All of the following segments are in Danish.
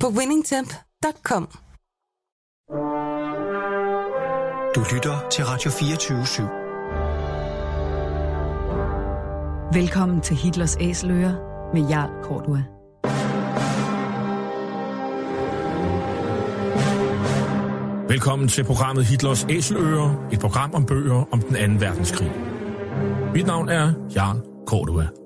på winningtemp.com. Du lytter til Radio 24 /7. Velkommen til Hitlers Æseløer med Jarl Kortua. Velkommen til programmet Hitlers Æseløer, et program om bøger om den anden verdenskrig. Mit navn er Jarl Kortua.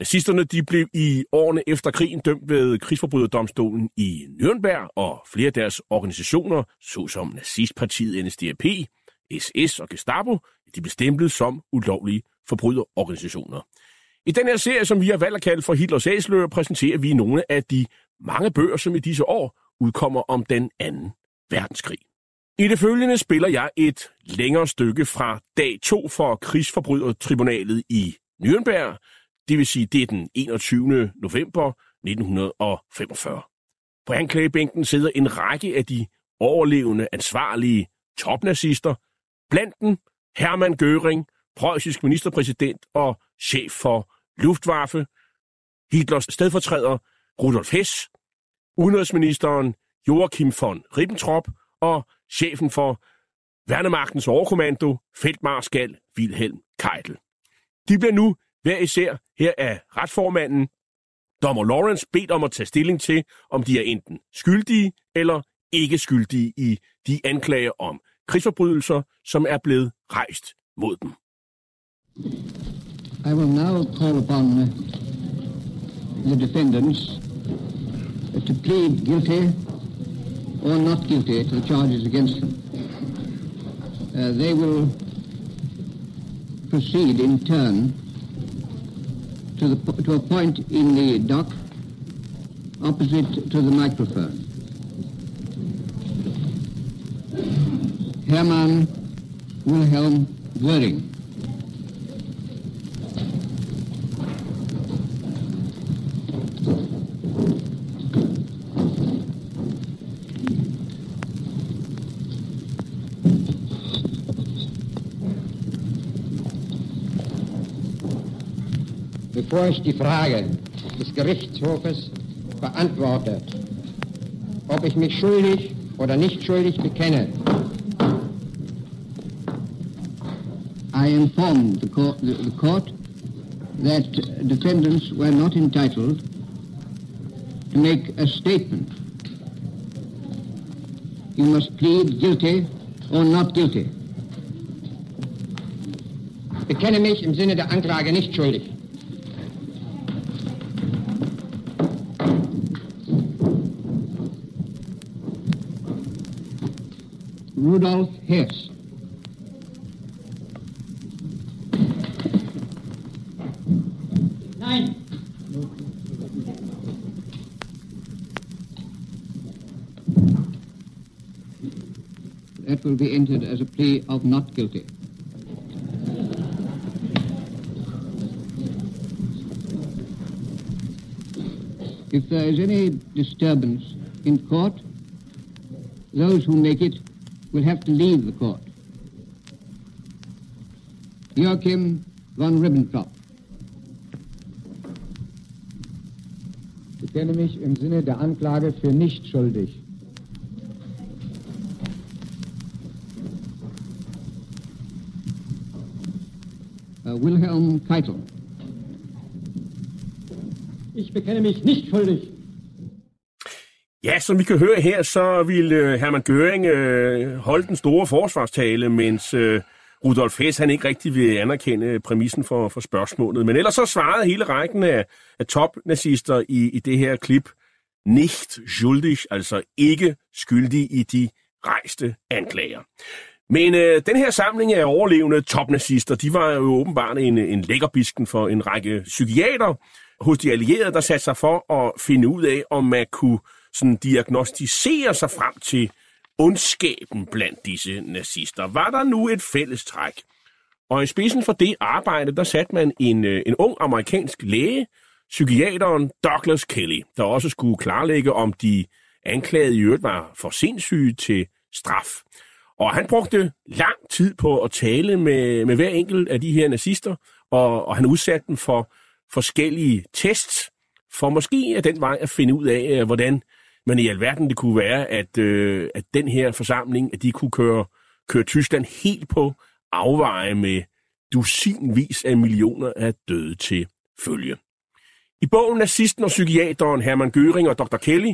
Nazisterne de blev i årene efter krigen dømt ved krigsforbryderdomstolen i Nürnberg, og flere af deres organisationer, såsom nazistpartiet NSDAP, SS og Gestapo, de blev stemplet som ulovlige forbryderorganisationer. I den her serie, som vi har valgt at kalde for Hitlers Æsler, præsenterer vi nogle af de mange bøger, som i disse år udkommer om den anden verdenskrig. I det følgende spiller jeg et længere stykke fra dag 2 for krigsforbrydertribunalet i Nürnberg, det vil sige, det er den 21. november 1945. På anklagebænken sidder en række af de overlevende ansvarlige topnazister, blandt dem Hermann Göring, preussisk ministerpræsident og chef for Luftwaffe, Hitlers stedfortræder Rudolf Hess, udenrigsministeren Joachim von Ribbentrop og chefen for Værnemagtens overkommando, feltmarskal Wilhelm Keitel. De bliver nu hver især her af retsformanden, dommer Lawrence, bedt om at tage stilling til, om de er enten skyldige eller ikke skyldige i de anklager om krigsforbrydelser, som er blevet rejst mod dem. I will now call upon uh, the defendants to plead guilty or not guilty to the charges against them. Uh, they will proceed in turn to, the, to a point in the dock opposite to the microphone. Hermann Wilhelm Göring. Bevor ich die Frage des Gerichtshofes beantworte, ob ich mich schuldig oder nicht schuldig bekenne. I inform the court, the, the court that defendants were not entitled to make a statement. You must plead guilty or not guilty. Bekenne mich im Sinne der Anklage nicht schuldig. Rudolf Hess. Nein. That will be entered as a plea of not guilty. If there is any disturbance in court, those who make it will have to leave the court. Joachim von Ribbentrop. Ich bekenne mich im Sinne der Anklage für nicht schuldig. Uh, Wilhelm Keitel. Ich bekenne mich nicht schuldig. Ja, som vi kan høre her, så ville øh, Hermann Göring øh, holde den store forsvarstale, mens øh, Rudolf Hess han ikke rigtig vil anerkende præmissen for, for spørgsmålet. Men ellers så svarede hele rækken af, af topnazister i, i det her klip, nicht schuldig, altså ikke skyldig i de rejste anklager. Men øh, den her samling af overlevende topnazister, de var jo åbenbart en, en lækkerbisken for en række psykiater hos de allierede, der satte sig for at finde ud af, om man kunne sådan diagnostisere sig frem til ondskaben blandt disse nazister. Var der nu et fælles træk? Og i spidsen for det arbejde, der satte man en, øh, en ung amerikansk læge, psykiateren Douglas Kelly, der også skulle klarlægge, om de anklagede i øvrigt var for sindssyge til straf. Og han brugte lang tid på at tale med, med hver enkelt af de her nazister, og, og han udsatte dem for forskellige tests, for måske af den vej at finde ud af, øh, hvordan men i alverden det kunne være, at, øh, at den her forsamling, at de kunne køre, køre Tyskland helt på afveje med dusinvis af millioner af døde til følge. I bogen Nazisten og psykiateren Hermann Göring og Dr. Kelly,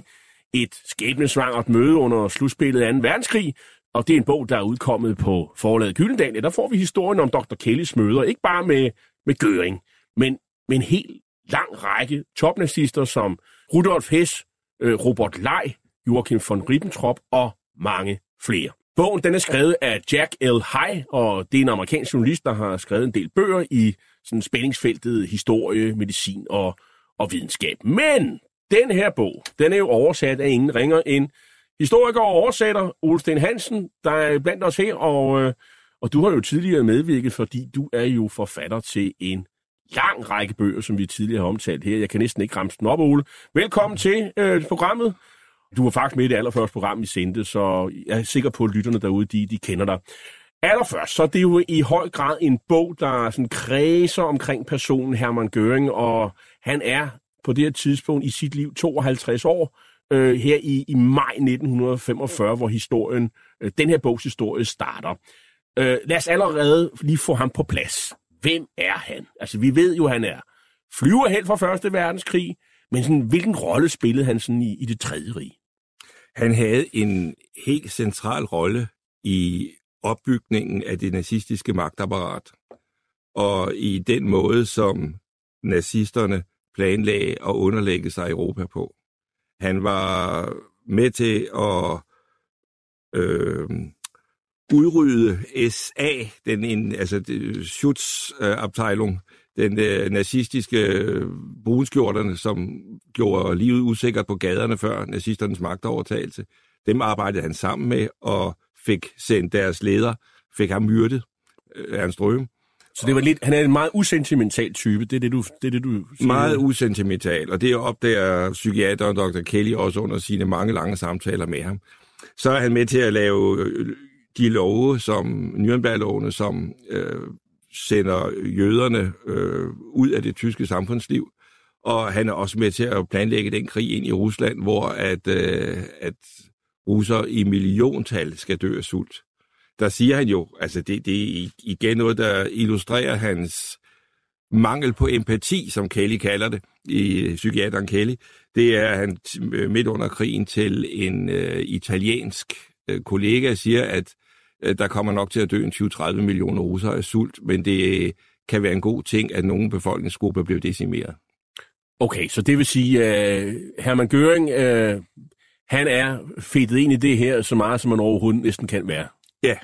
et skæbnesvangert møde under slutspillet af 2. verdenskrig, og det er en bog, der er udkommet på forlaget Gyldendal, der får vi historien om Dr. Kellys møder, ikke bare med, med Göring, men med en helt lang række topnazister som Rudolf Hess, øh, Robert Lej, Joachim von Ribbentrop og mange flere. Bogen den er skrevet af Jack L. High, og det er en amerikansk journalist, der har skrevet en del bøger i sådan spændingsfeltet historie, medicin og, og videnskab. Men den her bog, den er jo oversat af ingen ringer end historiker og oversætter Ole Sten Hansen, der er blandt os her, og, øh, og du har jo tidligere medvirket, fordi du er jo forfatter til en lang række bøger, som vi tidligere har omtalt her. Jeg kan næsten ikke ramse den op, Ole. Velkommen til øh, programmet. Du var faktisk med i det allerførste program, vi sendte, så jeg er sikker på, at lytterne derude, de, de kender dig. Allerførst, så det er det jo i høj grad en bog, der sådan kredser omkring personen Hermann Göring, og han er på det her tidspunkt i sit liv 52 år, øh, her i, i maj 1945, hvor historien, øh, den her bogs historie starter. Øh, lad os allerede lige få ham på plads. Hvem er han? Altså, vi ved jo, at han er flyver helt fra Første Verdenskrig, men sådan, hvilken rolle spillede han sådan i, i det tredje rige? Han havde en helt central rolle i opbygningen af det nazistiske magtapparat, og i den måde, som nazisterne planlagde at underlægge sig Europa på. Han var med til at øh, udrydde SA, den en, altså Schutzabteilung, den øh, nazistiske øh, brunskjorterne, som gjorde livet usikkert på gaderne før nazisternes magtovertagelse. Dem arbejdede han sammen med og fik sendt deres leder, fik ham myrdet, øh, Ernst Røhm. Så det var lidt, han er en meget usentimental type, det er det, du, det, er det, du siger. Meget usentimental, og det opdager psykiateren Dr. Kelly også under sine mange lange samtaler med ham. Så er han med til at lave øh, de love, som Nürnberg-lovene, som øh, sender jøderne øh, ud af det tyske samfundsliv. Og han er også med til at planlægge den krig ind i Rusland, hvor at, øh, at russer i milliontal skal dø af sult. Der siger han jo, altså det, det er igen noget, der illustrerer hans mangel på empati, som Kelly kalder det, i psykiateren Kelly. Det er han midt under krigen til en øh, italiensk øh, kollega siger, at Øh, der kommer nok til at dø en 20-30 millioner russere af sult, men det kan være en god ting, at nogle befolkningsgrupper bliver decimeret. Okay, så det vil sige, at uh, Hermann Göring, uh, han er fedtet ind i det her så meget, som man overhovedet næsten kan være. Ja,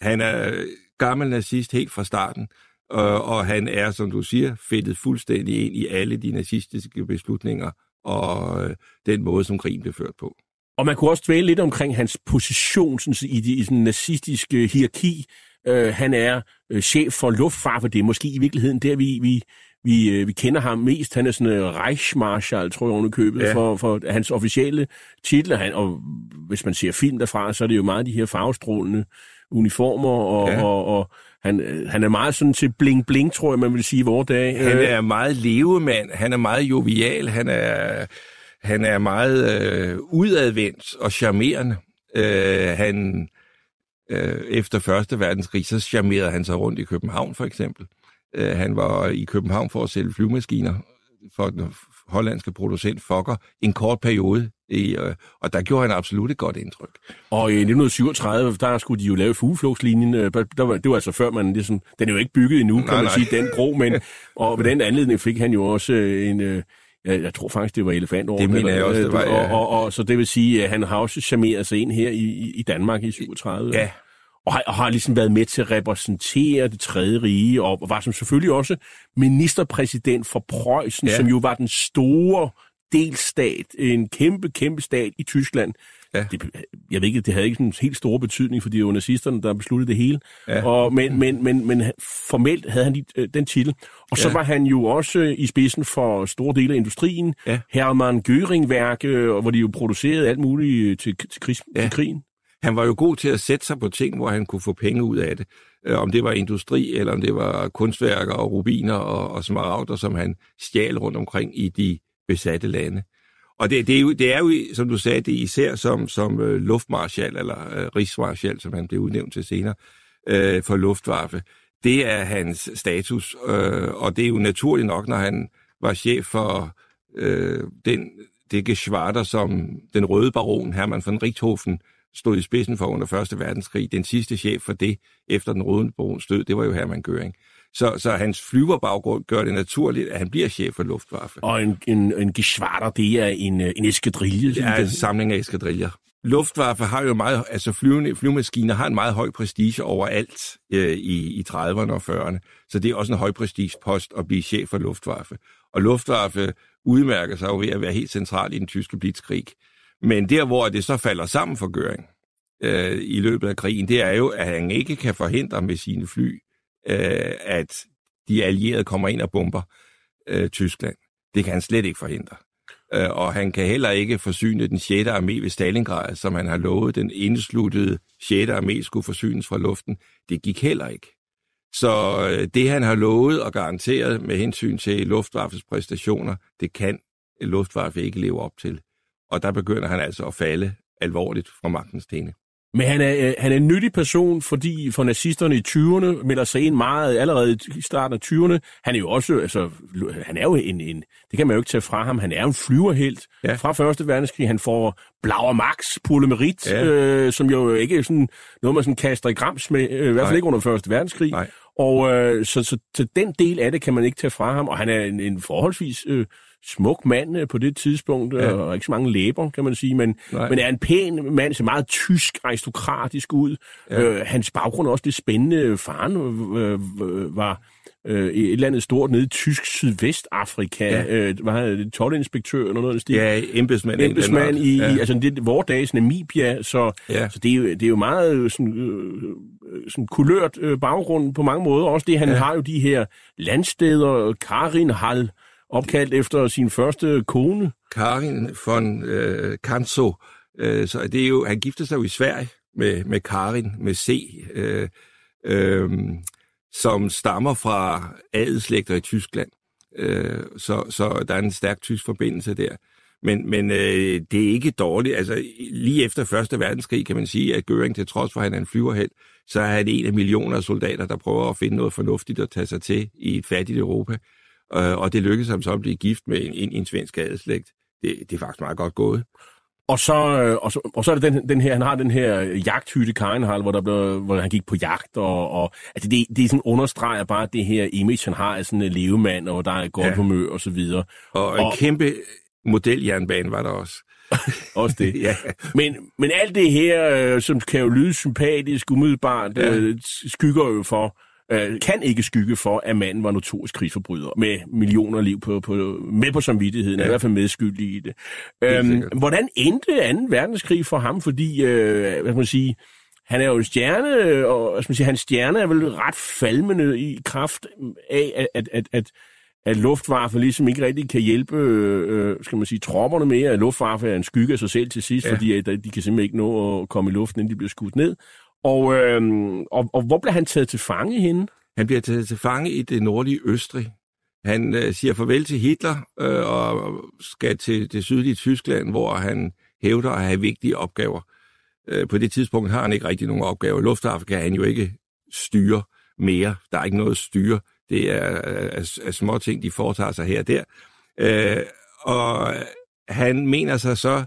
han er gammel nazist helt fra starten, og, og han er, som du siger, fedtet fuldstændig ind i alle de nazistiske beslutninger og uh, den måde, som krigen blev ført på. Og man kunne også dvæle lidt omkring hans position sådan, i, i den nazistiske hierarki. Uh, han er uh, chef for luftfarve. Det er måske i virkeligheden der, vi, vi, vi, uh, vi kender ham mest. Han er sådan en uh, Reichsmarschall, tror jeg, købet, ja. for, for hans officielle titler. Han, og hvis man ser film derfra, så er det jo meget de her farvestrålende uniformer, og, ja. og, og han, han er meget sådan til bling-bling, tror jeg, man vil sige i vores dag. Han er meget levemand, han er meget jovial, han er han er meget øh, udadvendt og charmerende. Øh, han, øh, efter Første Verdenskrig, så charmerede han sig rundt i København for eksempel. Øh, han var i København for at sælge flyvemaskiner for den hollandske producent Fokker en kort periode I, øh, og der gjorde han absolut et godt indtryk. Og i 1937, der skulle de jo lave fugleflugtslinjen. øh, Der var, det var altså før man ligesom... Den er jo ikke bygget endnu, kan Nej, man nej. sige, den bro, men... Og ved den anledning fik han jo også øh, en... øh, Jeg, jeg tror faktisk, det var elefantår. Det mener jeg også, det var, ja. og, og, og, så det vil sige, at han har også charmeret sig ind her i, i- Danmark i 37. Ja, Og har, og har ligesom været med til at repræsentere det tredje rige, og var som selvfølgelig også ministerpræsident for Preussen. Ja. som jo var den store delstat, en kæmpe, kæmpe stat i Tyskland. Ja. Det, jeg ved ikke, det havde ikke sådan en helt stor betydning, fordi det var nazisterne, der besluttede det hele. Ja. Og, men, men, men, men formelt havde han øh, den titel. Og så Ja. var han jo også øh, i spidsen for store dele af industrien. Ja. Hermann Göring-værk, øh, hvor de jo producerede alt muligt til, til, krigs, Ja. til krigen. han var jo god til at sætte sig på ting, hvor han kunne få penge ud af det. Om det var industri, eller om det var kunstværker og rubiner og, og smaragder, som han stjal rundt omkring i de besatte lande. Og det, det, er, jo, det er jo, som du sagde, det er især som, som øh, luftmarschal, eller øh, rigsmarschal, som han blev udnævnt til senere, øh, for Luftwaffe. Det er hans status, øh, og det er jo naturligt nok, når han var chef for øh, den, det geschwader, som den røde baron Hermann von Richthofen stod i spidsen for under Første Verdenskrig. Den sidste chef for det, efter den røde barons død, det var jo Hermann Göring. Så, så hans flyverbaggrund gør det naturligt, at han bliver chef for Luftwaffe. Og en, en, en geschwader, det er en, øh, en eskadrille. Det er en samling af eskadriller. Luftwaffe har jo meget, altså flyvende, flyvemaskiner har en meget høj prestige overalt øh, i, i 30'erne og 40'erne. Så det er også en høj prestigepost at blive chef for Luftwaffe. Og Luftwaffe udmærker sig jo ved at være helt central i den tyske blitzkrig. Men der, hvor det så falder sammen for Göring øh, i løbet af krigen, det er jo, at han ikke kan forhindre med sine fly, øh, at de allierede kommer ind og bomber øh, Tyskland. Det kan han slet ikke forhindre. Øh, og han kan heller ikke forsyne den 6. armé ved Stalingrad, som han har lovet, den indsluttede 6. armé skulle forsynes fra luften. Det gik heller ikke. Så øh, det, han har lovet og garanteret med hensyn til luftvaffens præstationer, det kan luftvaffen ikke leve op til. Og der begynder han altså at falde alvorligt fra magtens stene. Men han er, øh, han er en nyttig person, fordi for nazisterne i 20'erne melder sig ind meget allerede i starten af 20'erne. Han er jo også, altså, han er jo en, en det kan man jo ikke tage fra ham, han er en flyverhelt ja. Fra Første Verdenskrig. Han får Blauer Max, polymerit, ja. Øh, som jo ikke er sådan noget, man sådan kaster i grams med, øh, i hvert fald ikke under Første Verdenskrig. Nej. Og øh, så, så, så den del af det kan man ikke tage fra ham, og han er en, en forholdsvis øh, smuk mand øh, på det tidspunkt, ja. Og ikke så mange læber, kan man sige, men, Nej. men er en pæn mand, ser meget tysk, aristokratisk ud. Ja. Øh, hans baggrund er også lidt spændende. Faren øh, øh, var øh, i et eller andet stort nede i tysk Sydvestafrika, ja. Øh, var han tolvinspektør eller noget af stil. Ja, embedsmand. Embedsmand i, ja. i altså det vores dages Namibia, så, ja. Så det, er jo, det er jo meget øh, sådan, øh, sådan kulørt øh, baggrund på mange måder. Også det, han ja. Ja. har jo de her landsteder, Karinhal, opkaldt efter sin første kone. Karin von øh, Kanso. Øh, så det er jo, han giftede sig jo i Sverige med, med Karin, med C, øh, øh, som stammer fra adelslægter i Tyskland. Øh, så, så der er en stærk tysk forbindelse der. Men, men øh, det er ikke dårligt. Altså, lige efter Første Verdenskrig kan man sige, at Göring, til trods for, at han er en flyverheld, så er han en af millioner af soldater, der prøver at finde noget fornuftigt at tage sig til i et fattigt Europa. Øh, og det lykkedes ham så at blive gift med en, en, en svensk adelslægt. Det, det er faktisk meget godt gået. Og så, øh, og så, og så er det den, den her, han har den her jagthytte Karinhal, hvor, der blev, hvor han gik på jagt, og, og altså det, det sådan understreger bare det her image, han har af sådan en levemand, og der er godt ja. Humør og så videre. Og en Og- kæmpe modeljernbane var der også. Også det. Ja. Men, men alt det her, øh, som kan jo lyde sympatisk, umiddelbart, Ja. øh, skygger jo for, øh, kan ikke skygge for, at manden var notorisk krigsforbryder, med millioner af liv på, på, med på samvittigheden, ja. I hvert fald medskyldig i det. Øhm, hvordan endte 2. verdenskrig for ham? Fordi, øh, hvad skal man sige, han er jo en stjerne, og hvad skal man sige, hans stjerne er vel ret falmende i kraft af, at, at, at, at Luftwaffe ligesom ikke rigtig kan hjælpe, øh, skal man sige, tropperne med, at Luftwaffe er en skygge af sig selv til sidst. Ja. fordi at, de kan simpelthen ikke nå at komme i luften, inden de bliver skudt ned. Og, øh, og, og hvor bliver han taget til fange henne? Han bliver taget til fange i det nordlige Østrig. Han øh, siger farvel til Hitler øh, og skal til det sydlige Tyskland, hvor han hævder at have vigtige opgaver. Øh, på det tidspunkt har han ikke rigtig nogen opgaver. Luftafrika kan han jo ikke styre mere. Der er ikke noget at styre. Det er, er, er små ting, de foretager sig her og der. Øh, og han mener sig så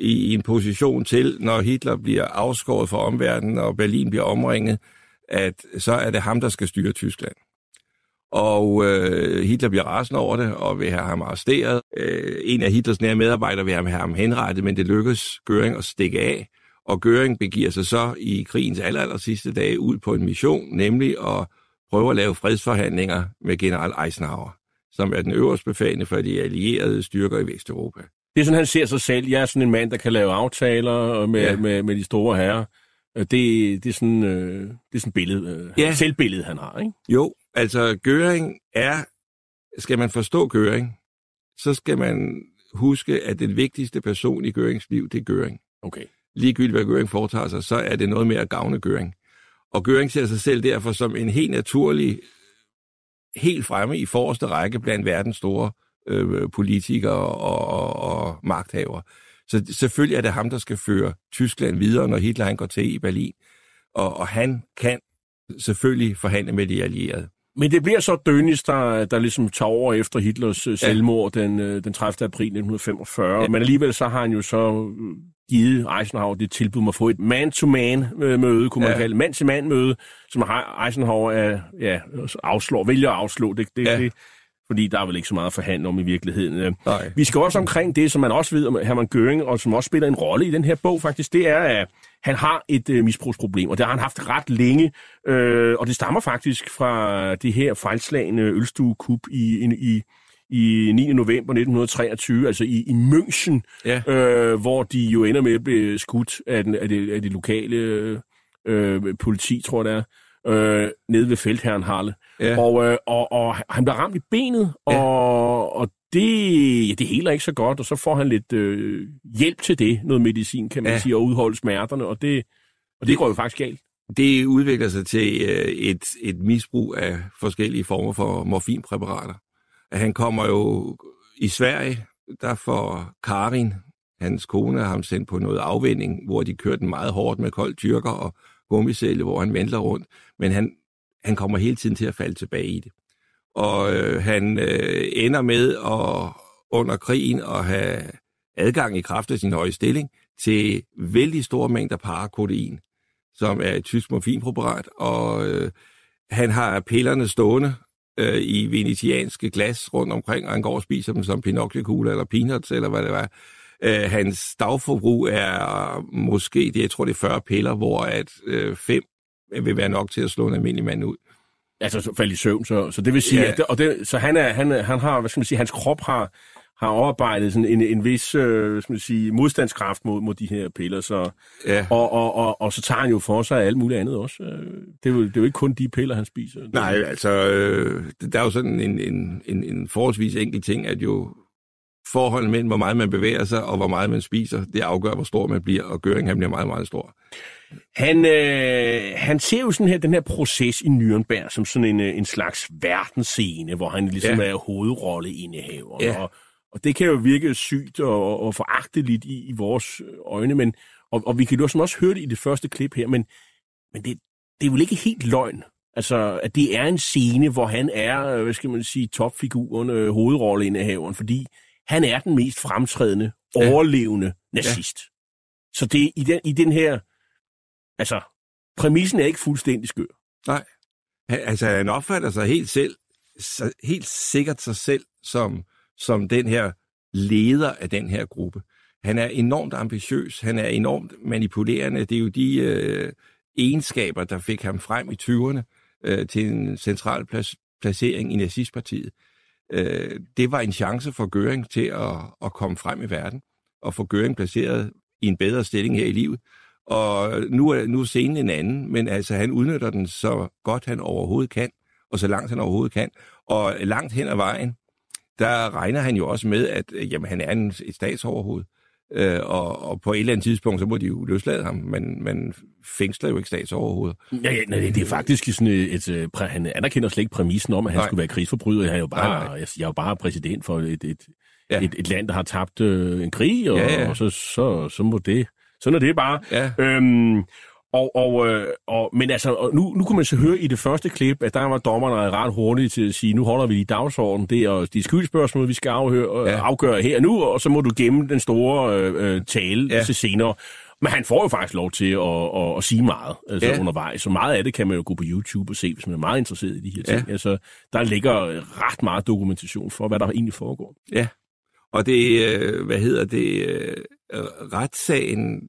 i, en position til, når Hitler bliver afskåret fra omverdenen, og Berlin bliver omringet, at så er det ham, der skal styre Tyskland. Og øh, Hitler bliver rasende over det, og vil have ham arresteret. Øh, en af Hitlers nære medarbejdere vil have ham henrettet, men det lykkes Göring at stikke af. Og Göring begiver sig så i krigens aller, aller sidste dage ud på en mission, nemlig at prøve at lave fredsforhandlinger med general Eisenhower, som er den øverste befalende for de allierede styrker i Vesteuropa. Det er sådan, han ser sig selv. Jeg er sådan en mand, der kan lave aftaler med, ja. med, med de store herrer. Det, det, er sådan, øh, det er sådan billede, øh, ja. selvbillede, han har, ikke? Jo, altså Göring er, skal man forstå Göring, så skal man huske, at den vigtigste person i Görings liv, det er Göring. Okay. Ligegyldigt hvad Göring foretager sig, så er det noget med at gavne Göring. Og Göring ser sig selv derfor som en helt naturlig, helt fremme i forreste række blandt verdens store øh, politikere og, og, og magthavere. Så selvfølgelig er det ham, der skal føre Tyskland videre, når Hitler han går til i Berlin. Og, og han kan selvfølgelig forhandle med de allierede. Men det bliver så Dönis, der, der ligesom tager over efter Hitlers ja. selvmord den, øh, den 30. april 1945. Ja. Men alligevel så har han jo så givet Eisenhower det tilbud om at få et man-to-man-møde, kunne man ja. kalde man-til-man-møde, som Eisenhower er, ja, afslår, vælger at afslå. Det, det, ja. det, fordi der er vel ikke så meget at forhandle om i virkeligheden. Nej. Vi skal også omkring det, som man også ved om Hermann Göring, og som også spiller en rolle i den her bog faktisk, det er, at han har et øh, misbrugsproblem, og det har han haft ret længe, øh, og det stammer faktisk fra det her fejlslagende ølstuekup i, i, i 9. november 1923, altså i, i München, ja. øh, hvor de jo ender med at blive skudt af, den, af, det, af det lokale øh, politi, tror jeg det er øh, nede ved Feldherrenhalle. Ja. Og, øh, og, og han bliver ramt i benet, og, ja. og det, ja, det heler ikke så godt, og så får han lidt øh, hjælp til det, noget medicin, kan man ja. sige, at udholde smerterne, og det, og det, det går jo faktisk galt. Det udvikler sig til øh, et, et misbrug af forskellige former for morfinpræparater. Han kommer jo i Sverige, der får Karin, hans kone, ham sendt på noget afvinding, hvor de kørte den meget hårdt med kold tyrker og gummisæle, hvor han venter rundt, men han, han kommer hele tiden til at falde tilbage i det. Og øh, han øh, ender med at under krigen at have adgang i kraft af sin høje stilling til vældig store mængder parakodein, som er et tysk morfinpreparat, og øh, han har pillerne stående øh, i venetianske glas rundt omkring, og han går og spiser dem som pinocchio eller peanuts, eller hvad det var. Øh, hans dagforbrug er måske, det, jeg tror det er 40 piller, hvor at øh, fem vil være nok til at slå en almindelig mand ud. Altså så falde i søvn, så, så det vil sige, ja. at det, og det, så han, er, han, han har, hvad skal man sige, hans krop har, har oparbejdet sådan en, en vis øh, skal man sige, modstandskraft mod, mod de her piller. Så, ja. og, og, og, og så tager han jo for sig alt muligt andet også. Øh, det er jo, det er jo ikke kun de piller, han spiser. Nej, altså, øh, der er jo sådan en, en, en, en forholdsvis enkel ting, at jo forholdet mellem, hvor meget man bevæger sig og hvor meget man spiser, det afgør, hvor stor man bliver, og Göring han bliver meget, meget stor. Han, øh, han ser jo sådan her, den her proces i Nürnberg som sådan en, øh, en slags verdensscene, hvor han ligesom ja. er hovedrolleindehaver. Ja. Og, og det kan jo virke sygt og, og foragteligt i, i vores øjne, men, og, og vi kan jo også høre det i det første klip her, men, men det, det er jo ikke helt løgn. Altså, at det er en scene, hvor han er, hvad skal man sige, topfiguren, øh, hovedrolleindehaveren, fordi han er den mest fremtrædende, ja. overlevende nazist. Ja. Så det i den, i den her... Altså, præmissen er ikke fuldstændig skør. Nej. Altså, han opfatter sig helt selv, helt sikkert sig selv som, som den her leder af den her gruppe. Han er enormt ambitiøs, han er enormt manipulerende. Det er jo de øh, egenskaber, der fik ham frem i 20'erne øh, til en central plads, placering i nazistpartiet øh, det var en chance for Göring til at, at komme frem i verden og få Göring placeret i en bedre stilling her i livet. Og nu er, nu er scenen en anden, men altså han udnytter den så godt han overhovedet kan, og så langt han overhovedet kan. Og langt hen ad vejen, der regner han jo også med, at jamen, han er en, et statsoverhoved. Øh, og, og på et eller andet tidspunkt, så må de jo løslade ham, men man fængsler jo ikke statsoverhovedet. Ja, ja nej, det er faktisk sådan et, et, et, han anerkender slet ikke præmissen om, at han nej. skulle være krigsforbryder. Jeg er jo bare, nej. Jeg, jeg er jo bare præsident for et, et, ja. et, et land, der har tabt øh, en krig, og, ja, ja. og så, så, så må det, sådan er det bare. Ja. Øhm, Og, og, øh, og, men altså, og nu, nu kunne man så høre i det første klip, at der var dommerne ret hurtigt til at sige, nu holder vi i dagsordenen, det er de skyldspørgsmål, vi skal afhøre, ja. afgøre her nu, og så må du gemme den store øh, øh, tale ja. til senere. Men han får jo faktisk lov til at, at, at sige meget altså ja. undervejs. Så meget af det kan man jo gå på YouTube og se, hvis man er meget interesseret i de her ting. Ja. Altså, der ligger ret meget dokumentation for, hvad der egentlig foregår. Ja, og det, øh, hvad hedder det, øh, retssagen,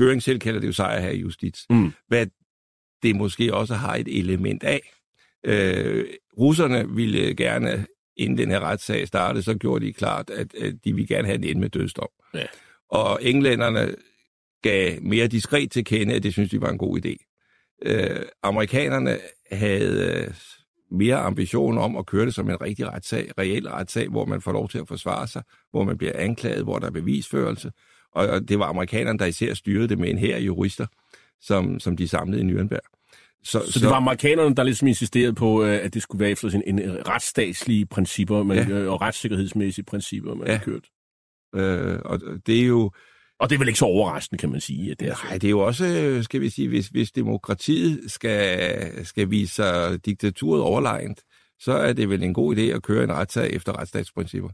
Göring selv kalder det jo sejr her i justits, mm. hvad det måske også har et element af. Øh, russerne ville gerne, inden den her retssag startede, så gjorde de klart, at, at de ville gerne have en ende med dødsdom. Ja. Og englænderne gav mere diskret til kende, at det synes de var en god idé. Øh, amerikanerne havde øh, mere ambition om at køre det som en rigtig retssag, reel retssag, hvor man får lov til at forsvare sig, hvor man bliver anklaget, hvor der er bevisførelse. Og, og det var amerikanerne, der især styrede det med en her jurister, som, som de samlede i Nürnberg. Så, så, så det var amerikanerne, der ligesom insisterede på, øh, at det skulle være efter sådan en, retsstatslige principper man, ja. Øh, og retssikkerhedsmæssige principper, man ja. har kørt. Øh, og det er jo... Og det er vel ikke så overraskende, kan man sige. At det er Nej, det er jo også, skal vi sige, hvis, hvis demokratiet skal, skal vise sig diktaturet overlegent, så er det vel en god idé at køre en retssag efter retsstatsprincipper.